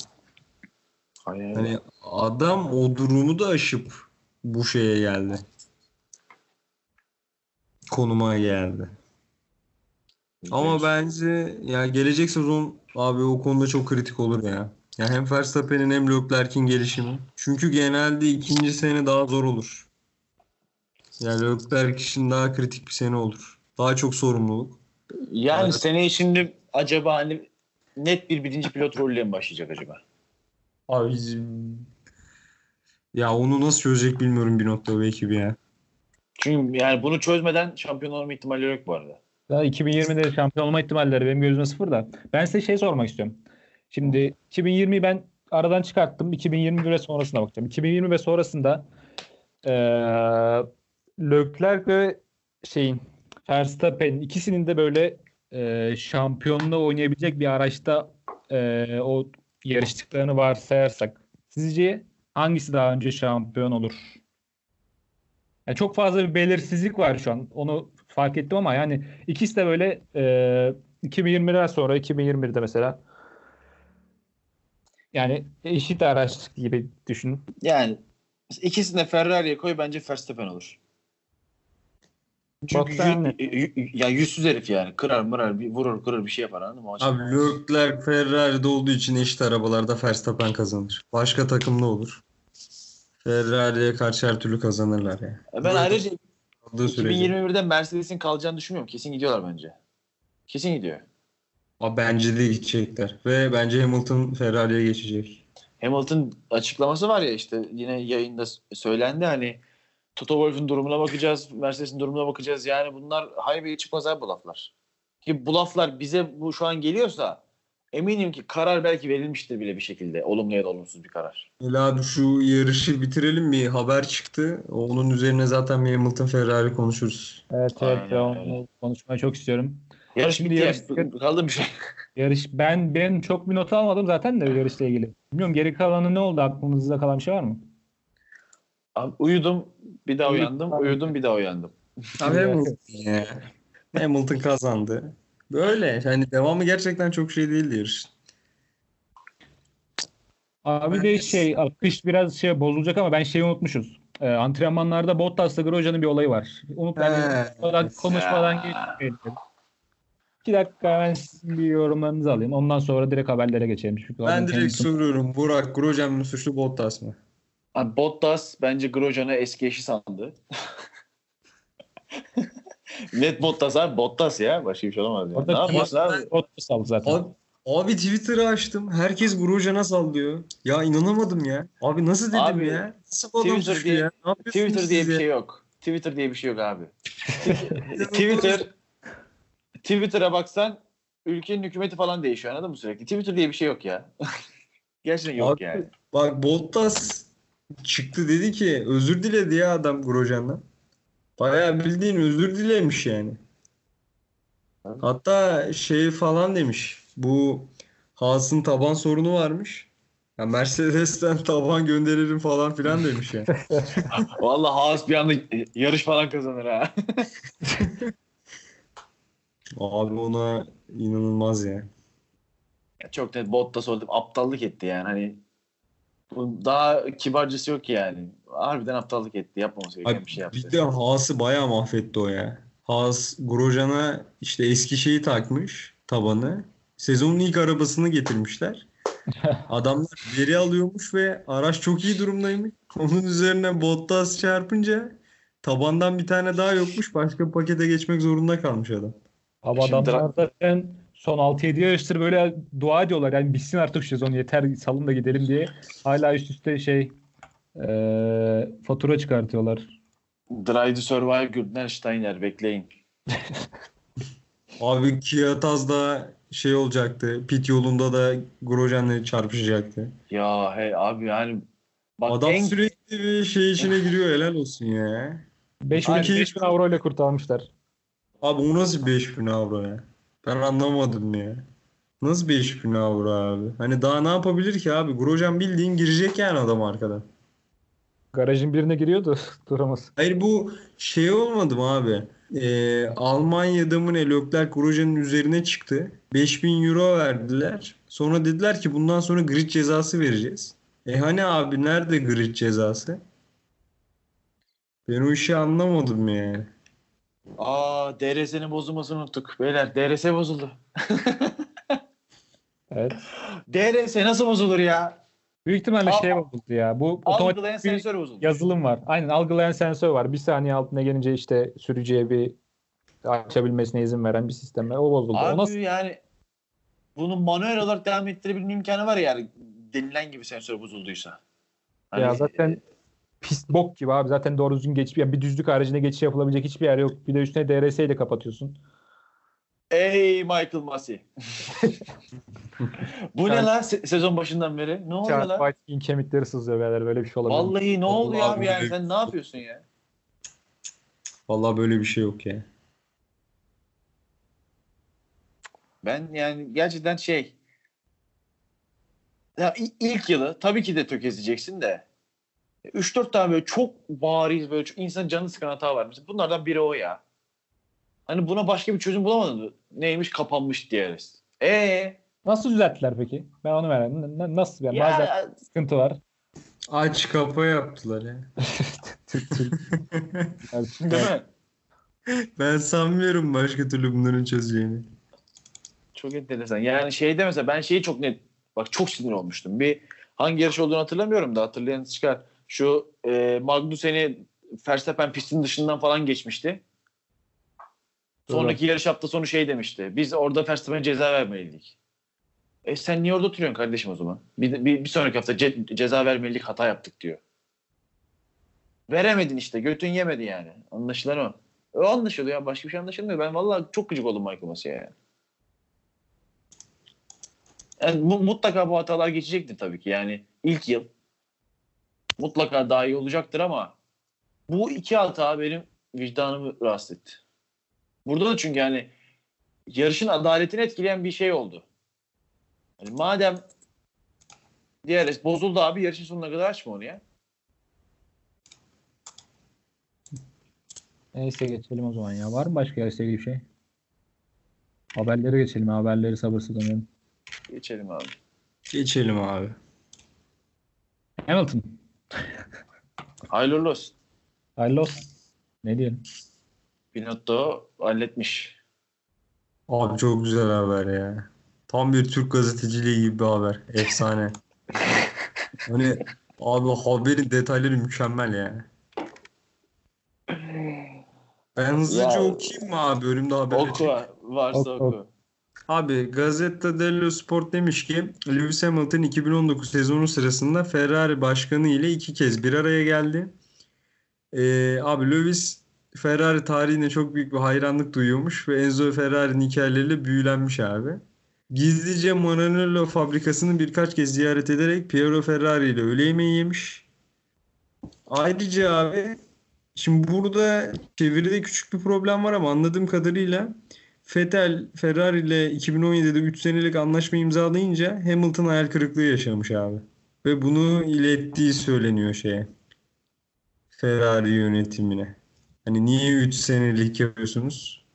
Hayır. Hani adam o durumu da aşıp bu şeye geldi. Konuma geldi. Ama bence ya gelecek sezon abi o konuda çok kritik olur ya. Ya hem Verstappen'in hem Leclerc'in gelişimi. Çünkü genelde ikinci sene daha zor olur. Yani Leclerc için daha kritik bir sene olur. Daha çok sorumluluk. Yani Evet. seneye şimdi acaba hani net bir birinci pilot rolüyle mi başlayacak acaba? Abi ya onu nasıl çözecek bilmiyorum bir nokta bu ekibi ya. Çünkü yani bunu çözmeden şampiyon olma ihtimali yok bu arada. Daha 2020'de şampiyon olma ihtimalleri benim gözüme sıfır da. Ben size şey sormak istiyorum. Şimdi 2020'yi ben aradan çıkarttım. 2020 ve sonrasına bakacağım. 2020 ve sonrasında eee Leclerc ve şeyin Verstappen ikisinin de böyle eee şampiyonluğa oynayabilecek bir araçta eee, o yarıştıklarını varsayarsak sizce hangisi daha önce şampiyon olur? Yani çok fazla bir belirsizlik var şu an. Onu fark ettim ama yani ikisi de böyle e, 2020'den sonra 2021'de mesela yani eşit araç gibi düşün. Yani ikisini de Ferrari'ye koy bence Verstappen olur. Çünkü ne? y- ya yüzsüz herif yani. Kırar mırar, bir vurur kırır bir şey yapar anladın mı? Abi Leclerc Ferrari'de olduğu için eşit arabalarda Verstappen kazanır. Başka takımda olur. Ferrari'ye karşı her türlü kazanırlar ya. ben Böyle ayrıca kaldığı sürece. 2021'de Mercedes'in kalacağını düşünmüyorum. Kesin gidiyorlar bence. Kesin gidiyor. Abi bence de gidecekler. Ve bence Hamilton Ferrari'ye geçecek. Hamilton açıklaması var ya işte yine yayında söylendi hani Toto Wolff'un durumuna bakacağız, Mercedes'in durumuna bakacağız. Yani bunlar haybeye çıkmaz abi bu laflar. Ki bu laflar bize bu şu an geliyorsa eminim ki karar belki verilmiştir bile bir şekilde. Olumlu ya da olumsuz bir karar. Abi şu yarışı bitirelim bir haber çıktı. Onun üzerine zaten bir Hamilton Ferrari konuşuruz. Evet Aynen evet ben onu öyle. konuşmayı çok istiyorum. Yarış bitti. yarış- ya. Kaldı bir şey. (laughs) Yarış ben ben çok bir not almadım zaten de yarışla ilgili. Bilmiyorum geri kalanı ne oldu aklınızda kalan bir şey var mı? Abi, uyudum bir daha uyandım. Uyudum bir daha uyandım. Abi Hamilton ya. Hamilton kazandı. Böyle. Yani devamı gerçekten çok şey değildi yarışın. Abi de şey akış biraz şey bozulacak ama ben şeyi unutmuşuz. Ee, antrenmanlarda Bottas'la Grosje'nin bir olayı var. Unut yani konuşmadan, geçmeyelim. İki dakika ben sizin bir yorumlarınızı alayım. Ondan sonra direkt haberlere geçelim. Çünkü Ben direkt kendisi- soruyorum. Burak Grosjean mı suçlu Bottas mı? Abi Bottas bence Grosjean'ı eski eşi sandı. (laughs) Net Bottas abi. Bottas ya. Başka bir şey olamaz ya. Orada Ne yapıyorsun abi? Bottas aldı zaten. Abi, abi Twitter'ı açtım. Herkes Grosjean'a sallıyor. Ya inanamadım ya. Abi nasıl dedim Abi, ya? Nasıl bu adam Twitter diye- ya? Ne yapıyorsunuz Twitter diye bir ya? şey yok. Twitter diye bir şey yok abi. (laughs) Twitter Twitter'a baksan ülkenin hükümeti falan değişiyor anladın mı sürekli? Twitter diye bir şey yok ya. (laughs) Gerçekten yok Abi, yani. Bak Bottas çıktı dedi ki özür diledi ya adam Grosjean'dan. Bayağı bildiğin özür dilemiş yani. Hatta şey falan demiş. Bu Haas'ın taban sorunu varmış. Ya Mercedes'ten (laughs) taban gönderirim falan filan demiş yani. (laughs) Vallahi Haas bir anda yarış falan kazanır ha. (laughs) Abi ona inanılmaz ya. Çok net Bottas orada aptallık etti yani. Hani daha kibarcısı yok yani. Harbiden aptallık etti. Yapmaması gereken bir şey yaptı. bir de Haas'ı bayağı mahvetti o ya. Haas Grosjean'a işte eski şeyi takmış tabanı. Sezonun ilk arabasını getirmişler. (laughs) Adamlar veri alıyormuş ve araç çok iyi durumdaymış. Onun üzerine Bottas çarpınca tabandan bir tane daha yokmuş. Başka bir pakete geçmek zorunda kalmış adam. Abi adamlar zaten son 6-7 yarıştır böyle dua ediyorlar. Yani bitsin artık şu sezon yeter salın da gidelim diye. Hala üst üste şey eee, fatura çıkartıyorlar. Drive to Survive Gürtner Steiner bekleyin. (laughs) Abi Kiyataz'da şey olacaktı. Pit yolunda da Grosjean'le çarpışacaktı. Ya hey abi yani bak Adam en sürekli bir şey içine giriyor helal olsun ya. 5000 Aynen. 5000 avro ile kurtarmışlar. Abi o nasıl 5000 avro ya? Ben anlamadım ya. Nasıl 5000 avro abi? Hani daha ne yapabilir ki abi? Grosjean bildiğin girecek yani adam arkadan. Garajın birine giriyordu (laughs) duramaz. Hayır bu şey olmadı mı abi? Ee, Almanya'da mı ne Leclerc Grosjean'ın üzerine çıktı. 5000 euro verdiler. Sonra dediler ki bundan sonra grid cezası vereceğiz. E hani abi nerede grid cezası? Ben o işi anlamadım yani. Aa DRS'nin bozulmasını unuttuk. Beyler DRS bozuldu. (laughs) Evet. DRS nasıl bozulur ya? Büyük ihtimalle Al- şey bozuldu ya. Bu Algılayan sensör bozuldu. yazılım var. Aynen algılayan sensör var. Bir saniye altına gelince işte sürücüye bir açabilmesine izin veren bir sistem var. O bozuldu. Abi o nasıl? yani bunu manuel olarak devam ettirebilme imkanı var ya yani denilen gibi sensör bozulduysa. Hani, Ya zaten pis bok gibi abi. Zaten doğru düzgün geçiş, yani bir düzlük haricinde geçiş yapılabilecek hiçbir yer yok. Bir de üstüne DRS ile kapatıyorsun. Ey Michael Massey. (laughs) Bu ne lan se- sezon başından beri? Ne oluyor Charles lan? White'in kemikleri sızlıyor beyler. Böyle bir şey olabilir. Vallahi ne oluyor Vallahi abi yani sen ne yapıyorsun ya? Vallahi böyle bir şey yok ya. Ben yani gerçekten şey ya ilk yılı tabii ki de tökezleyeceksin de 3-4 tane böyle çok bariz böyle çok insan canı sıkan hata var. Mesela bunlardan biri o ya. Hani buna başka bir çözüm bulamadın mı? Neymiş kapanmış DRS. Ee Nasıl düzelttiler peki? Ben onu merak ediyorum. Nasıl yani? ya Bazen sıkıntı var. Aç kapa yaptılar ya. (laughs) Türk Türk. (laughs) Değil mi? Ben sanmıyorum başka türlü bunların çözeceğini. Çok enteresan. Yani şeyde mesela ben şeyi çok net bak çok sinir olmuştum. Bir hangi yarış olduğunu hatırlamıyorum da hatırlayan çıkar. Şu e, Magnussen'i Verstappen pistin dışından falan geçmişti. Sonraki yarış hafta sonu şey demişti. Biz orada Verstappen'e ceza vermeliydik. E sen niye orada oturuyorsun kardeşim o zaman? Bir, bir, bir sonraki hafta ce- ceza vermelilik hata yaptık diyor. Veremedin işte. Götün yemedi yani. Anlaşılan o. O anlaşılıyor ya. Başka bir şey anlaşılmıyor. Ben vallahi çok gıcık oldum Michael Massey'e yani. Yani mu- mutlaka bu hatalar geçecektir tabii ki. Yani ilk yıl mutlaka daha iyi olacaktır ama bu iki hata benim vicdanımı rahatsız etti. Burada da çünkü yani yarışın adaletini etkileyen bir şey oldu. Yani madem diğer bozuldu abi yarışın sonuna kadar açma onu ya. Neyse geçelim o zaman ya. Var mı başka yarışla ilgili bir şey? Haberlere geçelim. Haberleri sabırsızlanıyorum. Geçelim abi. Geçelim abi. Hamilton. Hayırlı olsun. Hayırlı olsun. Ne diyelim? Binotto halletmiş. Abi çok güzel haber ya. Tam bir Türk gazeteciliği gibi bir haber. Efsane. (laughs) Hani abi haberin detayları mükemmel ya. Ben hızlıca Ya- okuyayım mı abi? Önümde haber Oku varsa Oku, oku. Abi Gazzetta dello Sport demiş ki Lewis Hamilton 2019 sezonu sırasında Ferrari başkanı ile iki kez bir araya geldi. Ee, abi Lewis Ferrari tarihine çok büyük bir hayranlık duyuyormuş ve Enzo Ferrari'nin hikayeleriyle büyülenmiş abi. Gizlice Maranello fabrikasını birkaç kez ziyaret ederek Piero Ferrari ile öğle yemeği yemiş. Ayrıca abi şimdi burada çeviride küçük bir problem var ama anladığım kadarıyla Vettel Ferrari ile 2017'de 3 senelik anlaşma imzalayınca Hamilton hayal kırıklığı yaşamış abi. Ve bunu ilettiği söyleniyor şeye. Ferrari yönetimine. Hani niye 3 senelik yapıyorsunuz?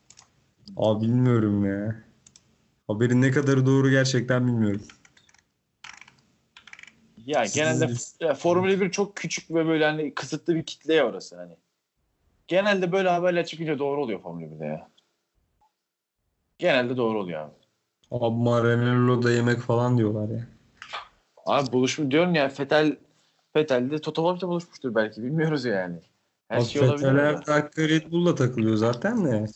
Abi bilmiyorum ya. Haberin ne kadarı doğru gerçekten bilmiyorum. Ya genelde ya, Formula 1 çok küçük ve böyle hani kısıtlı bir kitle ya orası hani. Genelde böyle haberler çıkınca doğru oluyor Formula 1'de ya. Genelde doğru oluyor abi. Abi Maranello'da yemek falan diyorlar ya. Abi buluşmu diyorum ya Fetel Fetel de Toto Wolff'la buluşmuştur belki bilmiyoruz yani. Her Abi şey olabilir. Her dakika Red Bull'la takılıyor zaten de.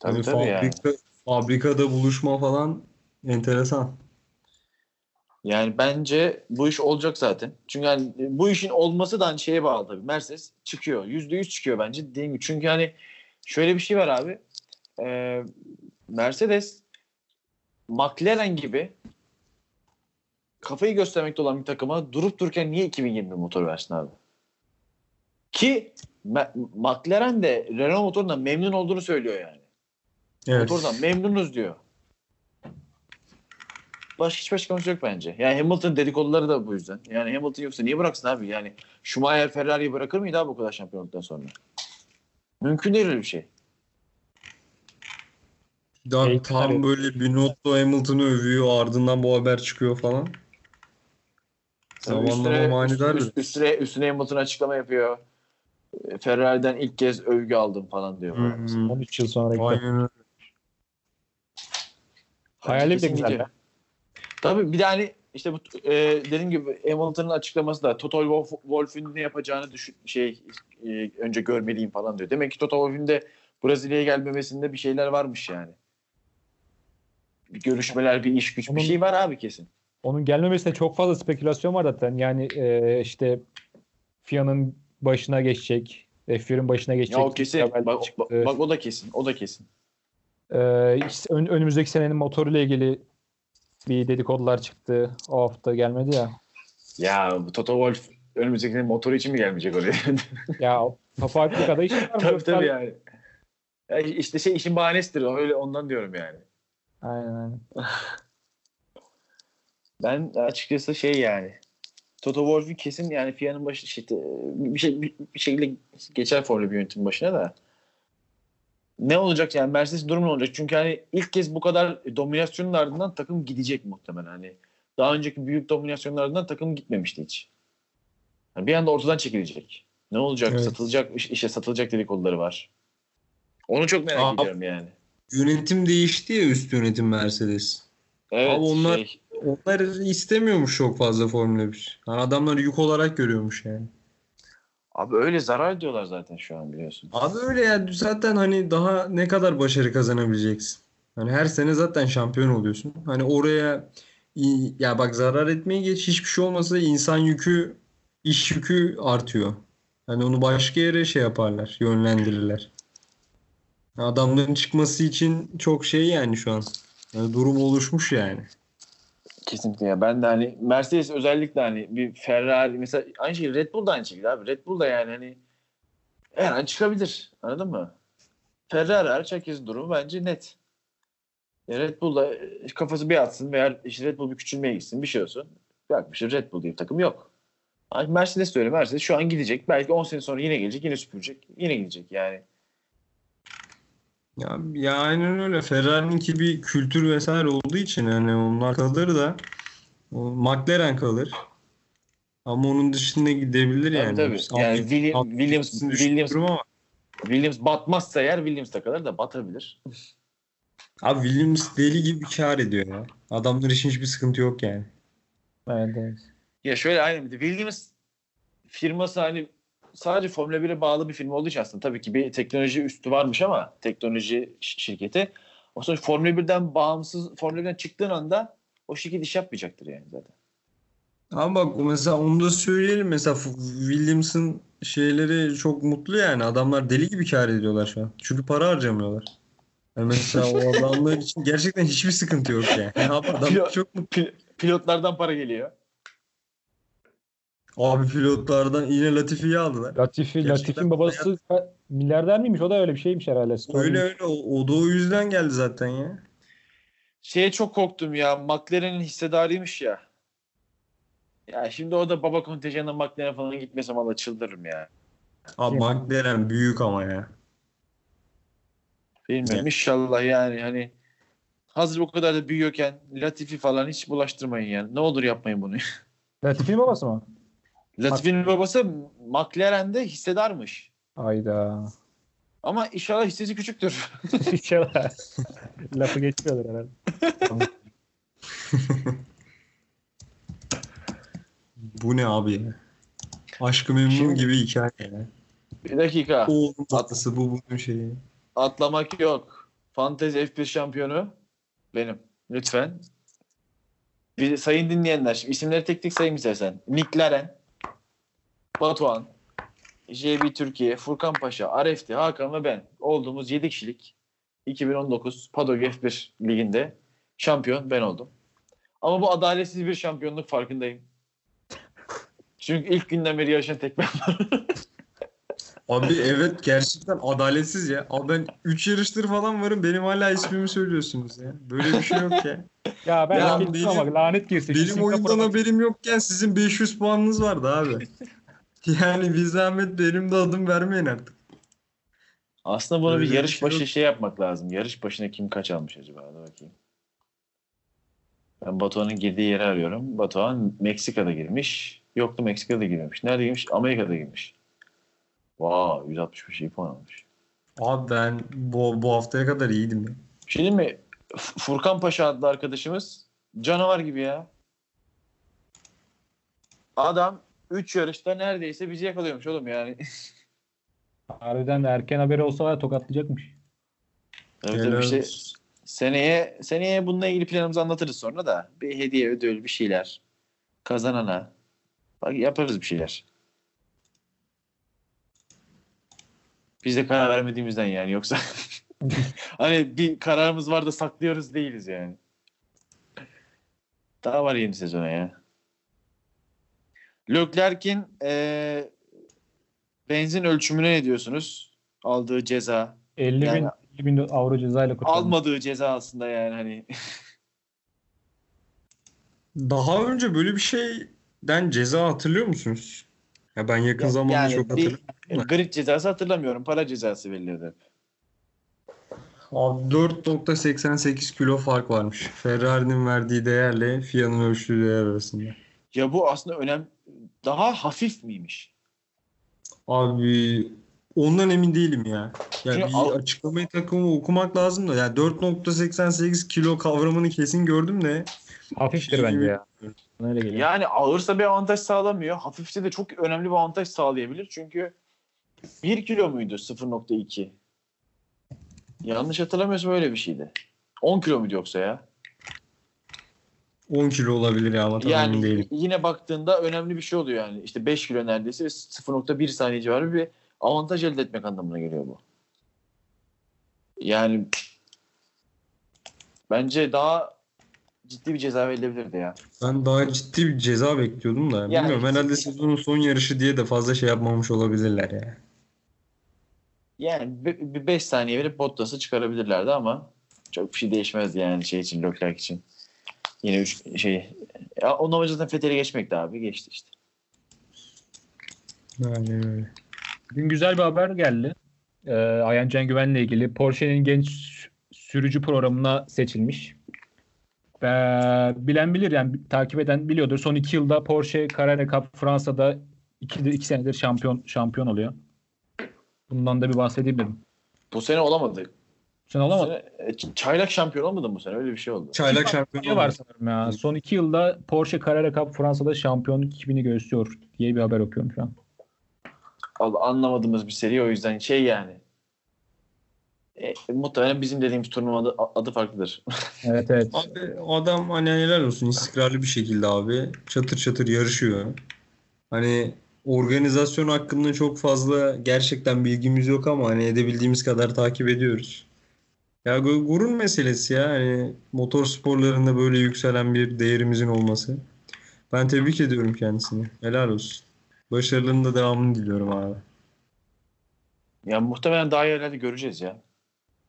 Tabii Hani tabii yani. fabrika, fabrikada buluşma falan enteresan. Yani bence bu iş olacak zaten. Çünkü hani bu işin olması da hani şeye bağlı tabii. Mercedes çıkıyor. Yüzde yüz çıkıyor bence dediğim gibi. Çünkü hani şöyle bir şey var abi. Ee, Mercedes McLaren gibi kafayı göstermekte olan bir takıma durup dururken niye 2020 motor versin abi? Ki McLaren de Renault motorundan memnun olduğunu söylüyor yani. Evet. Motordan memnunuz diyor. Başka hiç açıklaması yok bence. Yani Hamilton dedikoduları da bu yüzden. Yani Hamilton yoksa niye bıraksın abi? Yani Schumacher Ferrari'yi bırakır mıydı abi bu kadar şampiyonluktan sonra? Mümkün değil öyle bir şey. Daha tam tabii. böyle Binotto Hamilton'ı övüyor ardından bu haber çıkıyor falan. Zamanlama manidar bir. üst- üstüne, üstüne Hamilton açıklama yapıyor. E, Ferrari'den ilk kez övgü aldım falan diyor. Hmm. 13 yıl sonra defa. Aynen öyle. Hayali de Kesin güzel gidiyor. ya. Tabii bir de hani işte bu e, dediğim gibi Hamilton'ın açıklaması da Toto Wolff- Wolff'ün ne yapacağını düşün, şey e, önce görmeliyim falan diyor. Demek ki Toto Wolff'ün de Brezilya'ya gelmemesinde bir şeyler varmış yani. Bir görüşmeler, bir iş güç, Onun- bir şey var abi kesin. Onun gelmemesine çok fazla spekülasyon var zaten. Yani e, işte FIA'nın başına geçecek. F1'in başına geçecek. Ya o kesin. Bak, bak, bak o da kesin. O da kesin. Ee, işte ön- önümüzdeki senenin motoruyla ilgili bir dedikodular çıktı. O hafta gelmedi ya. Ya bu Toto Wolff önümüzdeki sene motoru için mi gelmeyecek oraya? (laughs) Ya fabrikada iş var mı? tabii tabii yani. Ya işte şey işin bahanesidir. Öyle ondan diyorum yani. Aynen aynen. (laughs) Ben açıkçası şey yani Toto Wolff'ün kesin yani FIA'nın başı işte, bir, şey, bir, bir şekilde geçer Formula 1 yönetim başına da. Ne olacak yani Mercedes durum ne olacak? Çünkü hani ilk kez bu kadar dominasyonun ardından takım gidecek muhtemelen. Hani daha önceki büyük dominasyonların ardından takım gitmemişti hiç. Yani bir anda ortadan çekilecek. Ne olacak? Evet. Satılacak iş- işe satılacak dedikoduları var. Onu çok merak Abi- ediyorum yani. Yönetim değişti ya üst yönetim Mercedes. Evet. Abi onlar- şey, Onlar istemiyormuş çok fazla Formula 1. Yani adamları yük olarak görüyormuş yani. abi öyle zarar ediyorlar zaten şu an biliyorsun. Abi öyle ya zaten hani daha ne kadar başarı kazanabileceksin. Hani her sene zaten şampiyon oluyorsun. Hani oraya ya bak zarar etmeye geç hiçbir şey olmasa insan yükü, iş yükü artıyor. Hani onu başka yere şey yaparlar, yönlendirirler. Adamların çıkması için çok şey yani şu an. Yani durum oluşmuş yani. Kesinlikle ya. Ben de hani Mercedes özellikle hani bir Ferrari mesela aynı şey Red Bull da aynı şekilde abi. Red Bull da yani hani her an çıkabilir. Anladın mı? Ferrari hariç herkesin durumu bence net. Ya Red Bull da e, kafası bir atsın veya işte Red Bull bir küçülmeye gitsin bir şey olsun. Bakmışlar Red Bull diye bir takım yok. Mercedes de öyle. Mercedes şu an gidecek. Belki 10 sene sonra yine gelecek. Yine süpürecek. Yine gidecek yani. Ya, ya aynen öyle. Ferrari'ninki bir kültür vesaire olduğu için yani onlar kalır da o McLaren kalır. Ama onun dışında gidebilir yani. tabii. Alt- Yani William- alt- Williams- üstünü Williams- ama Williams batmazsa eğer Williams da kalır da batabilir. Abi Williams deli gibi kar ediyor ya. Adamlar için hiçbir sıkıntı yok yani. Evet, evet. Ya şöyle aynen bir de Williams firması hani sadece Formula 1'e bağlı bir firma olduğu için aslında tabii ki bir teknoloji üstü varmış ama teknoloji şirketi. O sonra Formula 1'den bağımsız Formula 1'den çıktığın anda o şirket iş yapmayacaktır yani zaten. Ama bak mesela onu da söyleyelim. Mesela Williams'ın şeyleri çok mutlu yani. Adamlar deli gibi kar ediyorlar şu an. Çünkü para harcamıyorlar. Yani mesela o adamlar için gerçekten hiçbir sıkıntı yok yani. (laughs) Adamlar Pilot- çok mutlu. Pil- pilotlardan para geliyor. Abi pilotlardan yine Latifi'yi aldılar. Latifi, Gerçekten Latif'in babası milyarder miymiş? O da öyle bir şeymiş herhalde. Story. Öyle öyle. O, o da o yüzden geldi zaten ya. Şeye çok korktum ya. McLaren'in hissedarıymış ya. Ya şimdi o da baba kontenjanına McLaren falan gitmesem valla çıldırırım ya. Abi Ya. McLaren büyük ama ya. Bilmiyorum. Ya. İnşallah yani hani hazır bu kadar da büyüyorken Latifi falan hiç bulaştırmayın yani. Ne olur yapmayın bunu. Latif'in babası mı? Latifi'nin babası McLaren'de hissedarmış. Ayda. Ama inşallah hissesi küçüktür. (laughs) İnşallah. Lafı geçmiyorlar herhalde. (laughs) Bu ne abi ya? Aşkı memnun Şimdi- gibi hikaye ya. Bir dakika. Oğlum tatlısı bu bunun şeyi. Atlamak yok. Fantezi F1 şampiyonu benim. Lütfen. Bir sayın dinleyenler. Şimdi isimleri tek tek sayayım istersen. Nick Laren, Batuhan, JB Türkiye, Furkan Paşa, Arefti, Hakan ve ben olduğumuz 7 kişilik 2019 Paddock F1 liginde şampiyon ben oldum. Ama bu adaletsiz bir şampiyonluk farkındayım. Çünkü ilk günden beri yarışan tek ben var. (laughs) Abi evet gerçekten adaletsiz ya. Abi ben 3 yarıştır falan varım. Benim hala ismimi söylüyorsunuz ya. Böyle bir şey yok ya. Ya ben Ya benim- ama lanet girsin. Benim oyundan haberim yokken sizin 500 puanınız vardı abi. (laughs) Yani bir zahmet benim de adım vermeyin artık. Aslında bunu Öyle bir bir yarış şey başı yok. şey yapmak lazım. Yarış başına kim kaç almış acaba? Hadi bakayım. Ben Batuhan'ın girdiği yeri arıyorum. Batuhan Meksika'da girmiş. Yoktu Meksika'da girmemiş. Nerede girmiş? Amerika'da girmiş. Vay 165 iyi puan almış. Abi ben bu, bu haftaya kadar iyiydim ya. Bir şey mi? Furkan Paşa adlı arkadaşımız canavar gibi ya. Adam 3 yarışta neredeyse bizi yakalıyormuş oğlum yani. (laughs) Harbiden de erken haberi olsa var ya tokatlayacakmış. Tabii tabii işte seneye seneye bununla ilgili planımızı anlatırız sonra da. Bir hediye ödül bir şeyler. Kazanana. Bak yaparız bir şeyler. Biz de karar vermediğimizden yani yoksa (laughs) hani bir kararımız var da saklıyoruz değiliz yani. Daha var yeni sezona ya. Leclerc'in eee benzin ölçümüne ne diyorsunuz? Aldığı ceza. 50 Yani- bin, 50 bin avro cezayla kurtarmış. Almadığı ceza aslında yani hani. (laughs) Daha önce böyle bir şeyden ceza hatırlıyor musunuz? Ya ben yakın Ya- zamanda yani çok bir- hatırlamıyorum. Grid cezası hatırlamıyorum. Para cezası veriliyordu. Abi 4.88 kilo fark varmış. Ferrari'nin verdiği değerle FIA'nın ölçtüğü değer arasında. Ya bu aslında önem daha hafif miymiş? Abi ondan emin değilim ya. Yani Çünkü bir al- açıklamayı takımı okumak lazım da. Yani 4.88 kilo kavramını kesin gördüm de. Hafiftir bence ya. Öyle geliyor. Yani ağırsa bir avantaj sağlamıyor. Hafifse de çok önemli bir avantaj sağlayabilir. Çünkü 1 kilo muydu 0.2? Yanlış hatırlamıyorsam öyle bir şeydi. 10 kilo muydu yoksa ya? 10 kilo olabilir ya ama tam emin Yani değilim. yine baktığında önemli bir şey oluyor yani. İşte 5 kilo neredeyse ve 0.1 saniye civarı bir avantaj elde etmek anlamına geliyor bu. Yani bence daha ciddi bir ceza verilebilirdi ya. Ben daha ciddi bir ceza bekliyordum da. Yani- Bilmiyorum herhalde sezonun son yarışı diye de fazla şey yapmamış olabilirler ya. Yani 5 saniye verip Bottas'ı çıkarabilirlerdi ama çok bir şey değişmezdi yani şey için Leclerc için. Yine üç şey ya onun amacı zaten Fethel'e geçmekti abi. Geçti işte. Aynen öyle. Bugün güzel bir haber geldi. Ee, Ayhan Can Güven'le ilgili. Porsche'nin genç sürücü programına seçilmiş. Ee, bilen bilir yani takip eden biliyordur. Son iki yılda Porsche Carrera Cup Fransa'da iki, iki senedir şampiyon şampiyon oluyor. Bundan da bir bahsedeyim dedim. Bu sene olamadı. Sen Bu olamadı. sene, e, çaylak şampiyon olmadı mı bu sene? Öyle bir şey oldu. Çaylak şampiyon Ne var sanırım ya. Son iki yılda Porsche Carrera Cup Fransa'da şampiyonluk 2000'i gösteriyor diye bir haber okuyorum şu an. Allah, anlamadığımız bir seri o yüzden şey yani. E, muhtemelen bizim dediğimiz turnuvada adı farklıdır. (laughs) Evet evet. Abi adam hani helal olsun istikrarlı bir şekilde abi çatır çatır yarışıyor. Hani organizasyon hakkında çok fazla gerçekten bilgimiz yok ama hani edebildiğimiz kadar takip ediyoruz. Ya gu- gurur meselesi ya hani motor sporlarında böyle yükselen bir değerimizin olması. Ben tebrik ediyorum kendisini. Helal olsun. Başarılarının da devamını diliyorum abi. Ya muhtemelen daha yerlerde göreceğiz ya.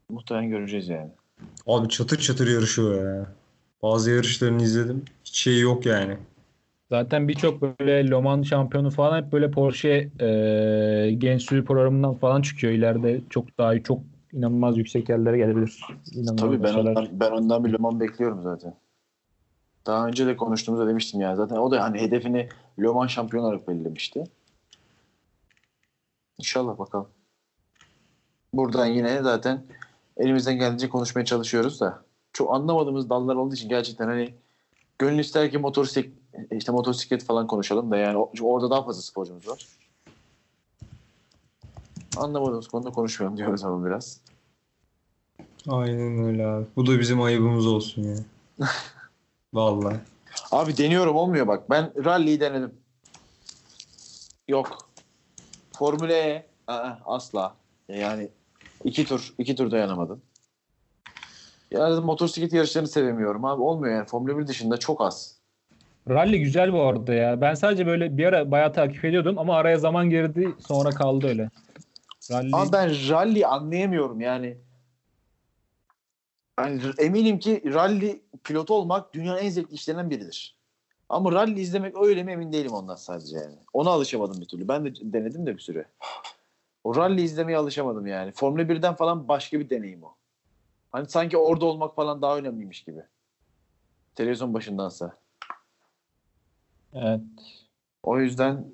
Muhtemelen göreceğiz yani. Abi çatır çatır yarışıyor ya. Bazı yarışlarını izledim. Hiç şey yok yani. Zaten birçok böyle Le Mans şampiyonu falan hep böyle Porsche e, genç sürü programından falan çıkıyor. İleride çok daha çok inanılmaz yüksek yerlere gelebilir. İnanılmaz Tabii ben ondan, ben ondan bir Le Mans bekliyorum zaten. Daha önce de konuştuğumuzda demiştim ya. Zaten o da hani hedefini Le Mans şampiyon olarak belirlemişti. İnşallah bakalım. Buradan yine zaten elimizden geldiğince konuşmaya çalışıyoruz da çok anlamadığımız dallar olduğu için gerçekten hani gönül ister ki motosiklet işte motosiklet falan konuşalım da yani orada daha fazla sporcumuz var. Anlamadığımız konuda konuşmayalım diyoruz ama biraz. Aynen öyle abi. Bu da bizim ayıbımız olsun ya. (laughs) Vallahi. Abi deniyorum olmuyor bak. Ben rally'yi denedim. Yok. Formüle E aa, asla. Yani iki tur iki tur dayanamadım. Ya motosiklet yarışlarını sevemiyorum abi. Olmuyor yani. Formula 1 dışında çok az. Rally güzel bu arada ya. Ben sadece böyle bir ara bayağı takip ediyordum ama araya zaman girdi sonra kaldı öyle. Rally Ama ben rally anlayamıyorum yani. Yani eminim ki rally pilotu olmak dünyanın en zevkli işlerinden biridir. Ama rally izlemek öyle mi emin değilim ondan sadece yani. Ona alışamadım bir türlü. Ben de denedim de bir süre. O rally izlemeye alışamadım yani. Formula 1'den falan başka bir deneyim o. Hani sanki orada olmak falan daha önemliymiş gibi. Televizyon başındansa. Evet. O yüzden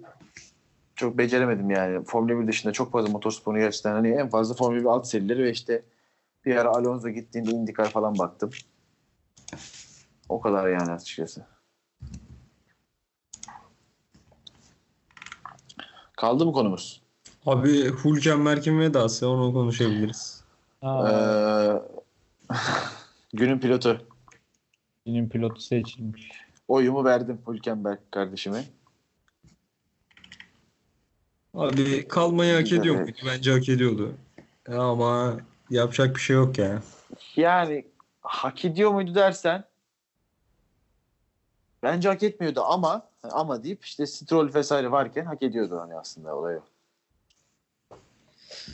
çok beceremedim yani. Formula 1 dışında çok fazla motorsporunu gerçekten hani en fazla Formula 1 alt serileri ve işte bir ara Alonso gittiğinde IndyCar falan baktım. O kadar yani açıkçası. Kaldı mı konumuz? Abi Hülkenberg'in vedası onu konuşabiliriz. Aa, Ee, (laughs) günün pilotu. benim pilotu seçilmiş. Oyumu verdim Hülkenberg kardeşime. Abi kalmayı hak ediyor muydu? Bence hak ediyordu. Ya Ama yapacak bir şey yok ya. Yani hak ediyor muydu dersen bence hak etmiyordu ama ama deyip işte Stroll vesaire varken hak ediyordu hani aslında olayı.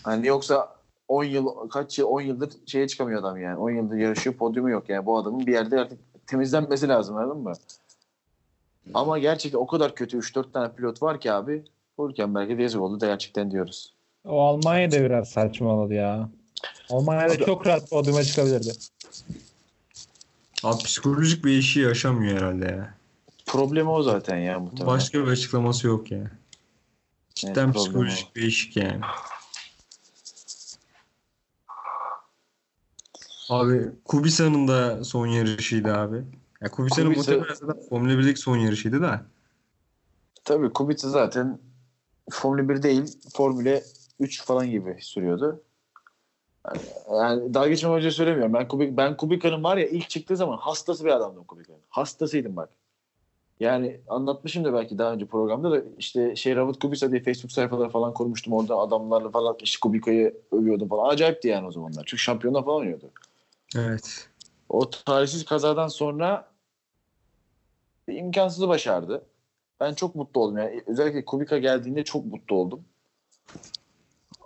Hani yoksa 10 yıl kaç yıl 10 yıldır şeye çıkamıyor adam yani. 10 yıldır yarışıyor podyumu yok yani. Bu adamın bir yerde artık temizlenmesi lazım anladın mı? Ama gerçekten o kadar kötü 3-4 tane pilot var ki abi Hülkenberg'e de yazık oldu da gerçekten diyoruz. O Almanya'da biraz saçmaladı ya. Almanya'da Abi- çok rahat podyuma çıkabilirdi. Abi psikolojik bir işi yaşamıyor herhalde ya. Problemi o zaten ya muhtemelen. Başka bir açıklaması yok ya. Cidden Evet, psikolojik bir eşik yani. Abi Kubica'nın da son yarışıydı abi. Ya Kubica'nın Kubica- muhtemelen zaten Formula 1'lik son yarışıydı da. Tabii Kubica zaten Formula 1 değil Formula 3 falan gibi sürüyordu. Yani, yani daha geçmem önce söylemiyorum. Ben, Kubi, ben Kubica'nın var ya ilk çıktığı zaman hastası bir adamdım Kubica'nın. Hastasıydım bak. Yani anlatmışım da belki daha önce programda da işte şey Robert Kubica diye Facebook sayfaları falan kurmuştum. Orada adamlarla falan işte Kubica'yı övüyordum falan. Acayipti yani o zamanlar. Çünkü şampiyonlar falan oynuyordu. Evet. O talihsiz kazadan sonra imkansızı başardı. Ben çok mutlu oldum. Yani özellikle Kubica geldiğinde çok mutlu oldum.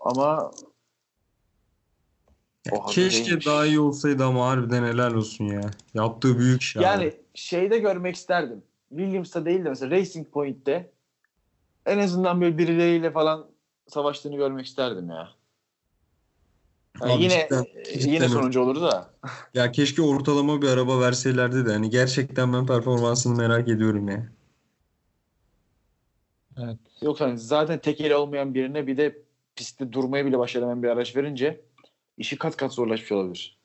Ama o Keşke değilmiş. daha iyi olsaydı ama harbiden helal olsun ya. Yaptığı büyük abi. Yani şeyde görmek isterdim. Williams'ta değil de mesela Racing Point'te en azından böyle birileriyle falan savaştığını görmek isterdim ya. Yani Abi yine cidden- cidden yine öyle. sonuncu olurdu da. Ya keşke ortalama bir araba verselerdi de hani gerçekten ben performansını merak ediyorum ya. Evet. Yok hani zaten tekeli olmayan birine bir de pistte durmaya bile başaramayan bir araç verince işi kat kat zorlaşmış olabilir.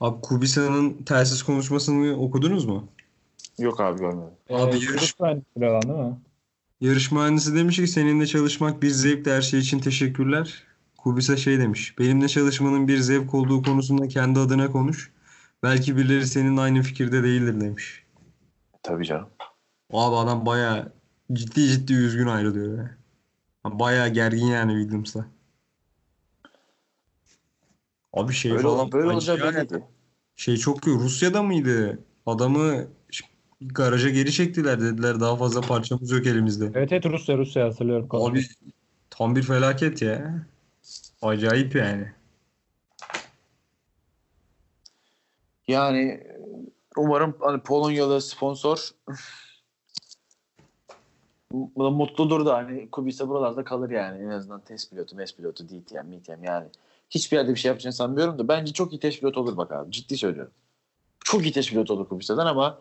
Abi Kubica'nın telsiz konuşmasını okudunuz mu? Yok abi görmedim. Abi Ee, yarış- Kudüs mühendisliği olan değil mi? Yarış mühendisi demiş ki seninle çalışmak bir zevkti her şey için teşekkürler. Kubica şey demiş. Benimle çalışmanın bir zevk olduğu konusunda kendi adına konuş. Belki birileri senin aynı fikirde değildir demiş. Tabii canım. Abi adam baya ciddi ciddi üzgün ayrılıyor ya. Baya gergin yani Williams'la. Abi şey Böyle, falan böyle acayip- olacağı belliydi. Şey çok iyi. Rusya'da mıydı? Adamı garaja geri çektiler dediler. Daha fazla parçamız yok elimizde. Evet evet Rusya Rusya hatırlıyorum. Abi tam bir felaket ya. Acayip yani. Yani umarım hani Polonyalı sponsor mutludur da hani Kubica buralarda kalır yani en azından test pilotu, mes pilotu, DTM, MTM yani. Hiçbir yerde bir şey yapacağını sanmıyorum da bence çok iyi test pilotu olur bak abi. Ciddi söylüyorum. Çok iyi test pilotu olur Kubica'dan ama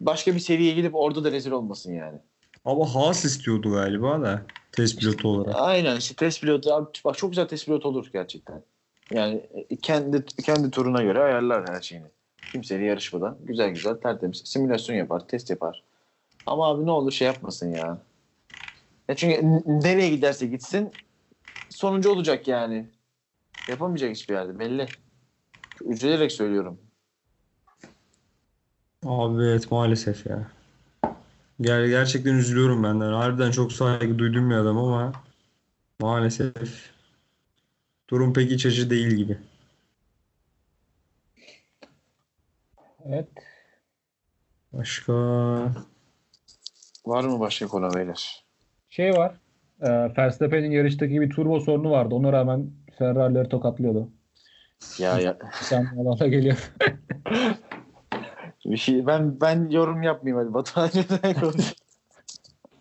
başka bir seviyeye gidip orada da rezil olmasın yani. Ama Haas istiyordu galiba da test pilotu olarak. Aynen işte test pilotu abi bak çok güzel test pilotu olur gerçekten. Yani e, kendi kendi turuna göre ayarlar her şeyini. Kimseyle yarışmadan güzel güzel tertemiz simülasyon yapar, test yapar. Ama abi ne olur şey yapmasın ya. ya çünkü nereye giderse gitsin sonuncu olacak yani. Yapamayacak hiçbir yerde belli. Üzülerek söylüyorum. Abi evet maalesef ya. Ger gerçekten üzülüyorum benden. Harbiden çok saygı duyduğum bir adam ama maalesef durum pek iç açıcı değil gibi. Evet. Başka Var mı başka konu beyler? Şey var. E, Verstappen'in yarıştaki bir turbo sorunu vardı. Ona rağmen Ferrari'leri tokatlıyordu. Ya ya. Sen alana geliyor. (laughs) Bir şey, ben ben yorum yapmayayım hadi Batuhan (laughs) konuş?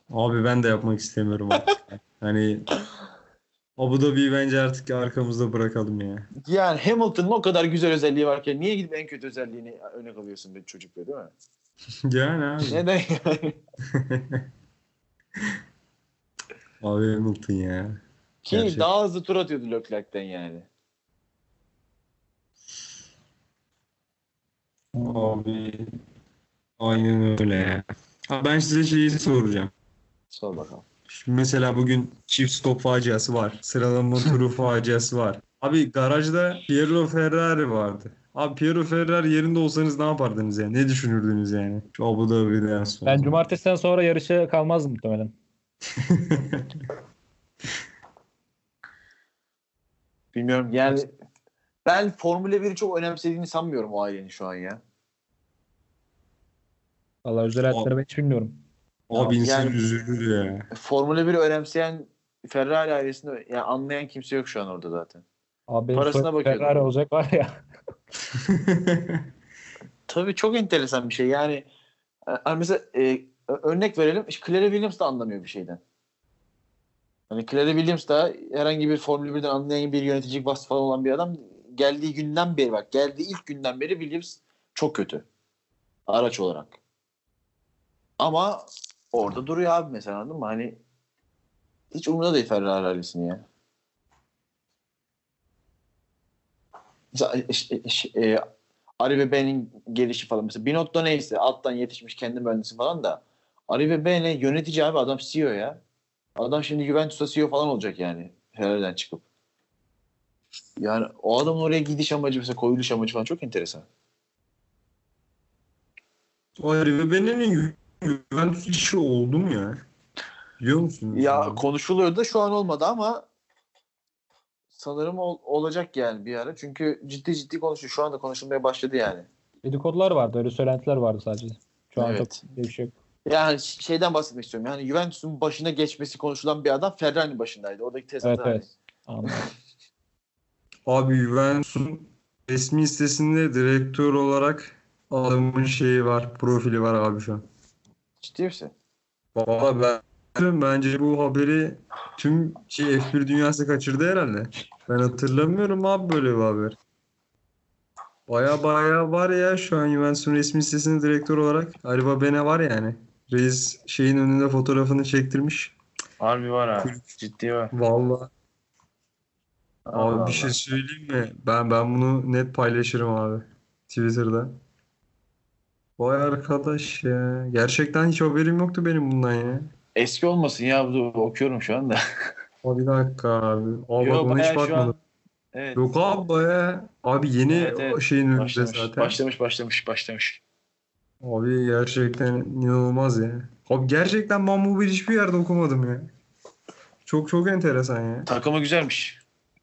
Abi ben de yapmak istemiyorum artık. Hani Abu Dhabi'yi bence artık arkamızda bırakalım ya. Yani Hamilton'ın o kadar güzel özelliği varken niye gidip en kötü özelliğini örnek alıyorsun bir çocuk be değil mi? (laughs) Yani abi. Neden yani? (laughs) Abi Hamilton ya. Ki Gerçek. daha hızlı tur atıyordu Leclerc'ten yani. Abi aynen öyle ya. Ha, ben size şeyi soracağım. Sor bakalım. Şimdi mesela bugün çift stop faciası var. Sıralama turu (laughs) faciası var. Abi garajda Piero Ferrari vardı. Abi Piero Ferrari yerinde olsanız ne yapardınız yani? Ne düşünürdünüz yani? Şu Abu Dhabi'den sonra. Ben cumartesiden sonra yarışa kalmazdım muhtemelen. (laughs) Bilmiyorum yani ben Formula 1'i çok önemsediğini sanmıyorum o ailenin şu an ya. Vallahi özel hayatları ben hiç bilmiyorum. Abi insan Yani- üzülür ya. Formula 1'i önemseyen Ferrari ailesini yani anlayan kimse yok şu an orada zaten. Abi Parasına bakıyordum. Ferrari olacak var ya. (laughs) Tabii çok enteresan bir şey. Yani e, mesela e, örnek verelim. işte Claire Williams da anlamıyor bir şeyden. Hani Claire Williams da herhangi bir Formula 1'den anlayan bir yöneticilik vasfı falan olan bir adam geldiği günden beri bak geldiği ilk günden beri Williams çok kötü. Araç olarak. Ama orada duruyor abi mesela anladın mı? Hani hiç umurunda değil Ferrari ailesini ya. E, e, e, B'nin gelişi falan. Mesela Binotto neyse alttan yetişmiş kendi mühendisi falan da Ali ve B ne? Yönetici abi adam CEO ya. Adam şimdi Juventus'a CEO falan olacak yani. Ferrari'den çıkıp. Yani o adamın oraya gidiş amacı mesela koyuluş amacı falan çok enteresan. O Rive Benen'in Juventus işi oldu mu ya? Biliyor musun? Ya konuşuluyor da şu an olmadı ama sanırım ol- olacak yani bir ara. Çünkü ciddi ciddi konuşuyor. Şu anda konuşulmaya başladı yani. Dedikodular vardı. Öyle söylentiler vardı sadece. Şu an Evet. çok bir şey yok. Yani şeyden bahsetmek istiyorum. Yani Juventus'un başına geçmesi konuşulan bir adam Ferrari'nin başındaydı. Oradaki tezat Evet evet. Anladım. (laughs) Abi Juventus'un resmi sitesinde direktör olarak adamın şeyi var, profili var abi şu an. Ciddi misin? Valla ben bence bu haberi tüm şey F1 dünyası kaçırdı herhalde. Ben hatırlamıyorum abi böyle bir haber. Baya baya var ya şu an Juventus'un resmi sitesinde direktör olarak Ariba Bene var yani. Reis şeyin önünde fotoğrafını çektirmiş. Harbi var abi. Ciddi var. Vallahi abi bir şey söyleyeyim mi? Ben ben bunu net paylaşırım abi Twitter'da. Vay arkadaş ya. Gerçekten hiç haberim yoktu benim bundan ya. Eski olmasın ya. Dur, okuyorum şu anda. Abi bir dakika abi. Abi Yo, ona hiç bakmadım. an- Evet. Yok abi baya. Abi yeni Evet, evet. şeyin önünde Başlamış, zaten. başlamış, başlamış, başlamış. Abi gerçekten inanılmaz ya. Abi gerçekten ben bu bir hiçbir yerde okumadım ya. Çok çok enteresan ya. Takımı güzelmiş.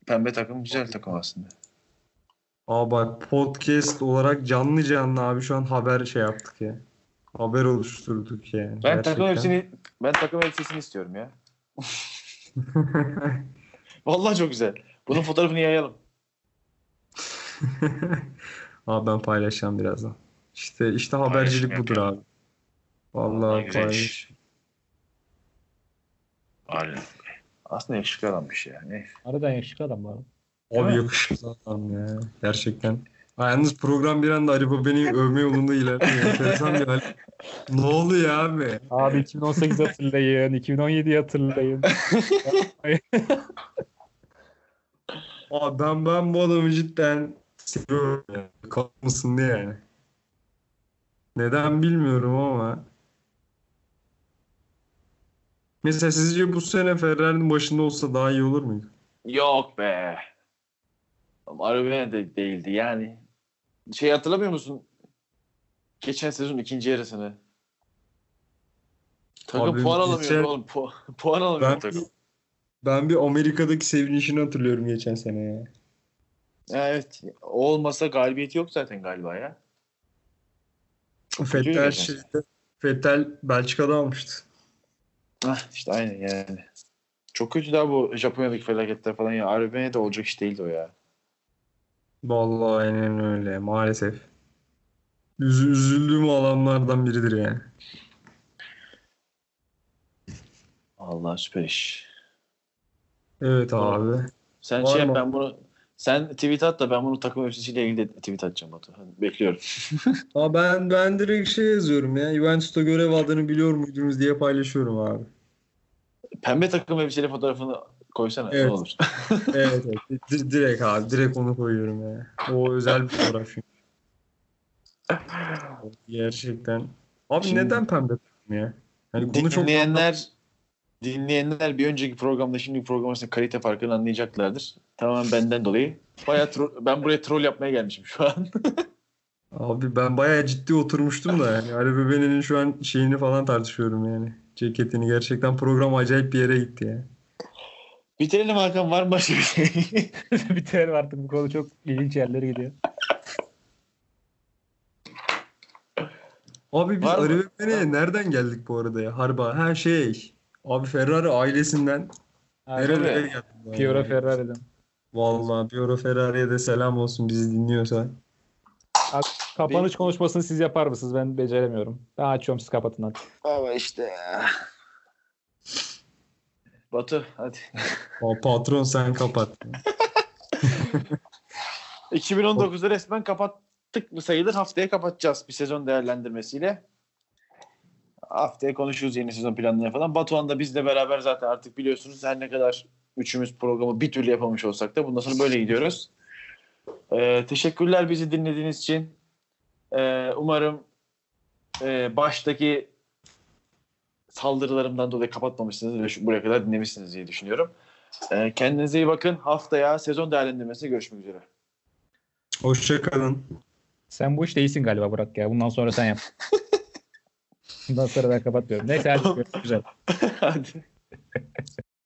Pembe takım güzel takım aslında. Abi bak podcast olarak canlı canlı abi şu an haber şey yaptık ya. Haber oluşturduk yani. Ben takım Gerçekten. elbisesini ben takım elbisesini istiyorum ya. (laughs) Vallahi çok güzel. Bunun fotoğrafını yayalım. (laughs) Abi ben paylaşacağım birazdan. İşte işte habercilik budur abi. Vallahi güzel paylaş. iş. Aynen. Aslında yakışıklı adammış ya. Neyse. Harbiden yakışıklı adam bu arada. Abi yakışıklı adam ya. Gerçekten. Ha, yalnız program bir anda Ali beni (laughs) övme yolunda ilerliyor. Enteresan bir hal. Ne oluyor abi? Abi 2018 hatırlayın, 2017 hatırlayın. (laughs) Abi ben ben bu adamı cidden seviyorum ya. Kalmasın diye yani. Neden bilmiyorum ama. Mesela sizce bu sene Ferrari'nin başında olsa daha iyi olur muydu? Yok be. Arabaya de değildi yani. Şey hatırlamıyor musun? Geçen sezon ikinci yarısını. Takım Abi puan alamıyordu geçen- oğlum. Pu- (laughs) puan alamıyordu Ben bir, takım. ben bir Amerika'daki sevinişini hatırlıyorum geçen sene ya. Ya evet. O olmasa galibiyeti yok zaten galiba ya. Fettel şeyde Fettel Belçika'da almıştı. Ah işte aynen yani. Çok kötü daha bu Japonya'daki felaketler falan ya. Arbene'de olacak iş değildi o ya. Vallahi aynen öyle maalesef. Üz- üzüldüğüm alanlardan biridir yani. Allah süper iş. Evet abi. Sen Var şey yap, mı? ben bunu sen tweet at da ben bunu takım elbisesiyle ilgili de tweet atacağım Batu. Hadi bekliyorum. (laughs) Aa, ben ben direkt şey yazıyorum ya. Juventus'ta görev aldığını biliyor muydunuz diye paylaşıyorum abi. Pembe takım elbiseli fotoğrafını koysana Evet. olur. (laughs) Evet, evet. Di- direkt abi. Direkt onu koyuyorum ya. O özel bir fotoğraf çünkü. Gerçekten. Abi Şimdi- neden pembe takım ya? Hani konu çok dinleyenler dinleyenler bir önceki programda şimdi program arasında kalite farkını anlayacaklardır. Tamamen benden dolayı. Bayağı tro- ben buraya troll yapmaya gelmişim şu an. (laughs) Abi ben bayağı ciddi oturmuştum da yani Ali Bebe'nin şu an şeyini falan tartışıyorum yani. Ceketini gerçekten program acayip bir yere gitti ya. Bitirelim Hakan var mı başka bir şey? (laughs) Bitirelim artık bu konu çok ilginç yerlere gidiyor. Abi biz Bebe'ne nereden geldik bu arada ya? Harba. Ha şey. Abi Ferrari ailesinden nerelere geldik? ya? Piero Ferrari'den. Vallahi Piero Ferrari'ye de selam olsun bizi dinliyorsa. Kapanış konuşmasını siz yapar mısınız? Ben beceremiyorum. Ben açıyorum siz kapatın hadi. Ama işte ya. Batu hadi. O patron sen kapat. 2019'da (laughs) resmen kapattık mı sayılır. Haftaya kapatacağız bir sezon değerlendirmesiyle. Haftaya konuşuruz yeni sezon planlarını falan. Batuhan da bizle beraber zaten artık biliyorsunuz her ne kadar üçümüz programı bir türlü yapamamış olsak da bundan sonra böyle gidiyoruz. Ee, teşekkürler bizi dinlediğiniz için. Ee, umarım e, baştaki saldırılarımdan dolayı kapatmamışsınız ve şu, buraya kadar dinlemişsiniz diye düşünüyorum. Ee, kendinize iyi bakın. Haftaya sezon değerlendirmesine görüşmek üzere. Hoşçakalın. Sen bu işte iyisin galiba Burak ya. Bundan sonra sen yap. (laughs) Bundan sonra ben kapatmıyorum. Neyse hadi görüşmek üzere. Hadi.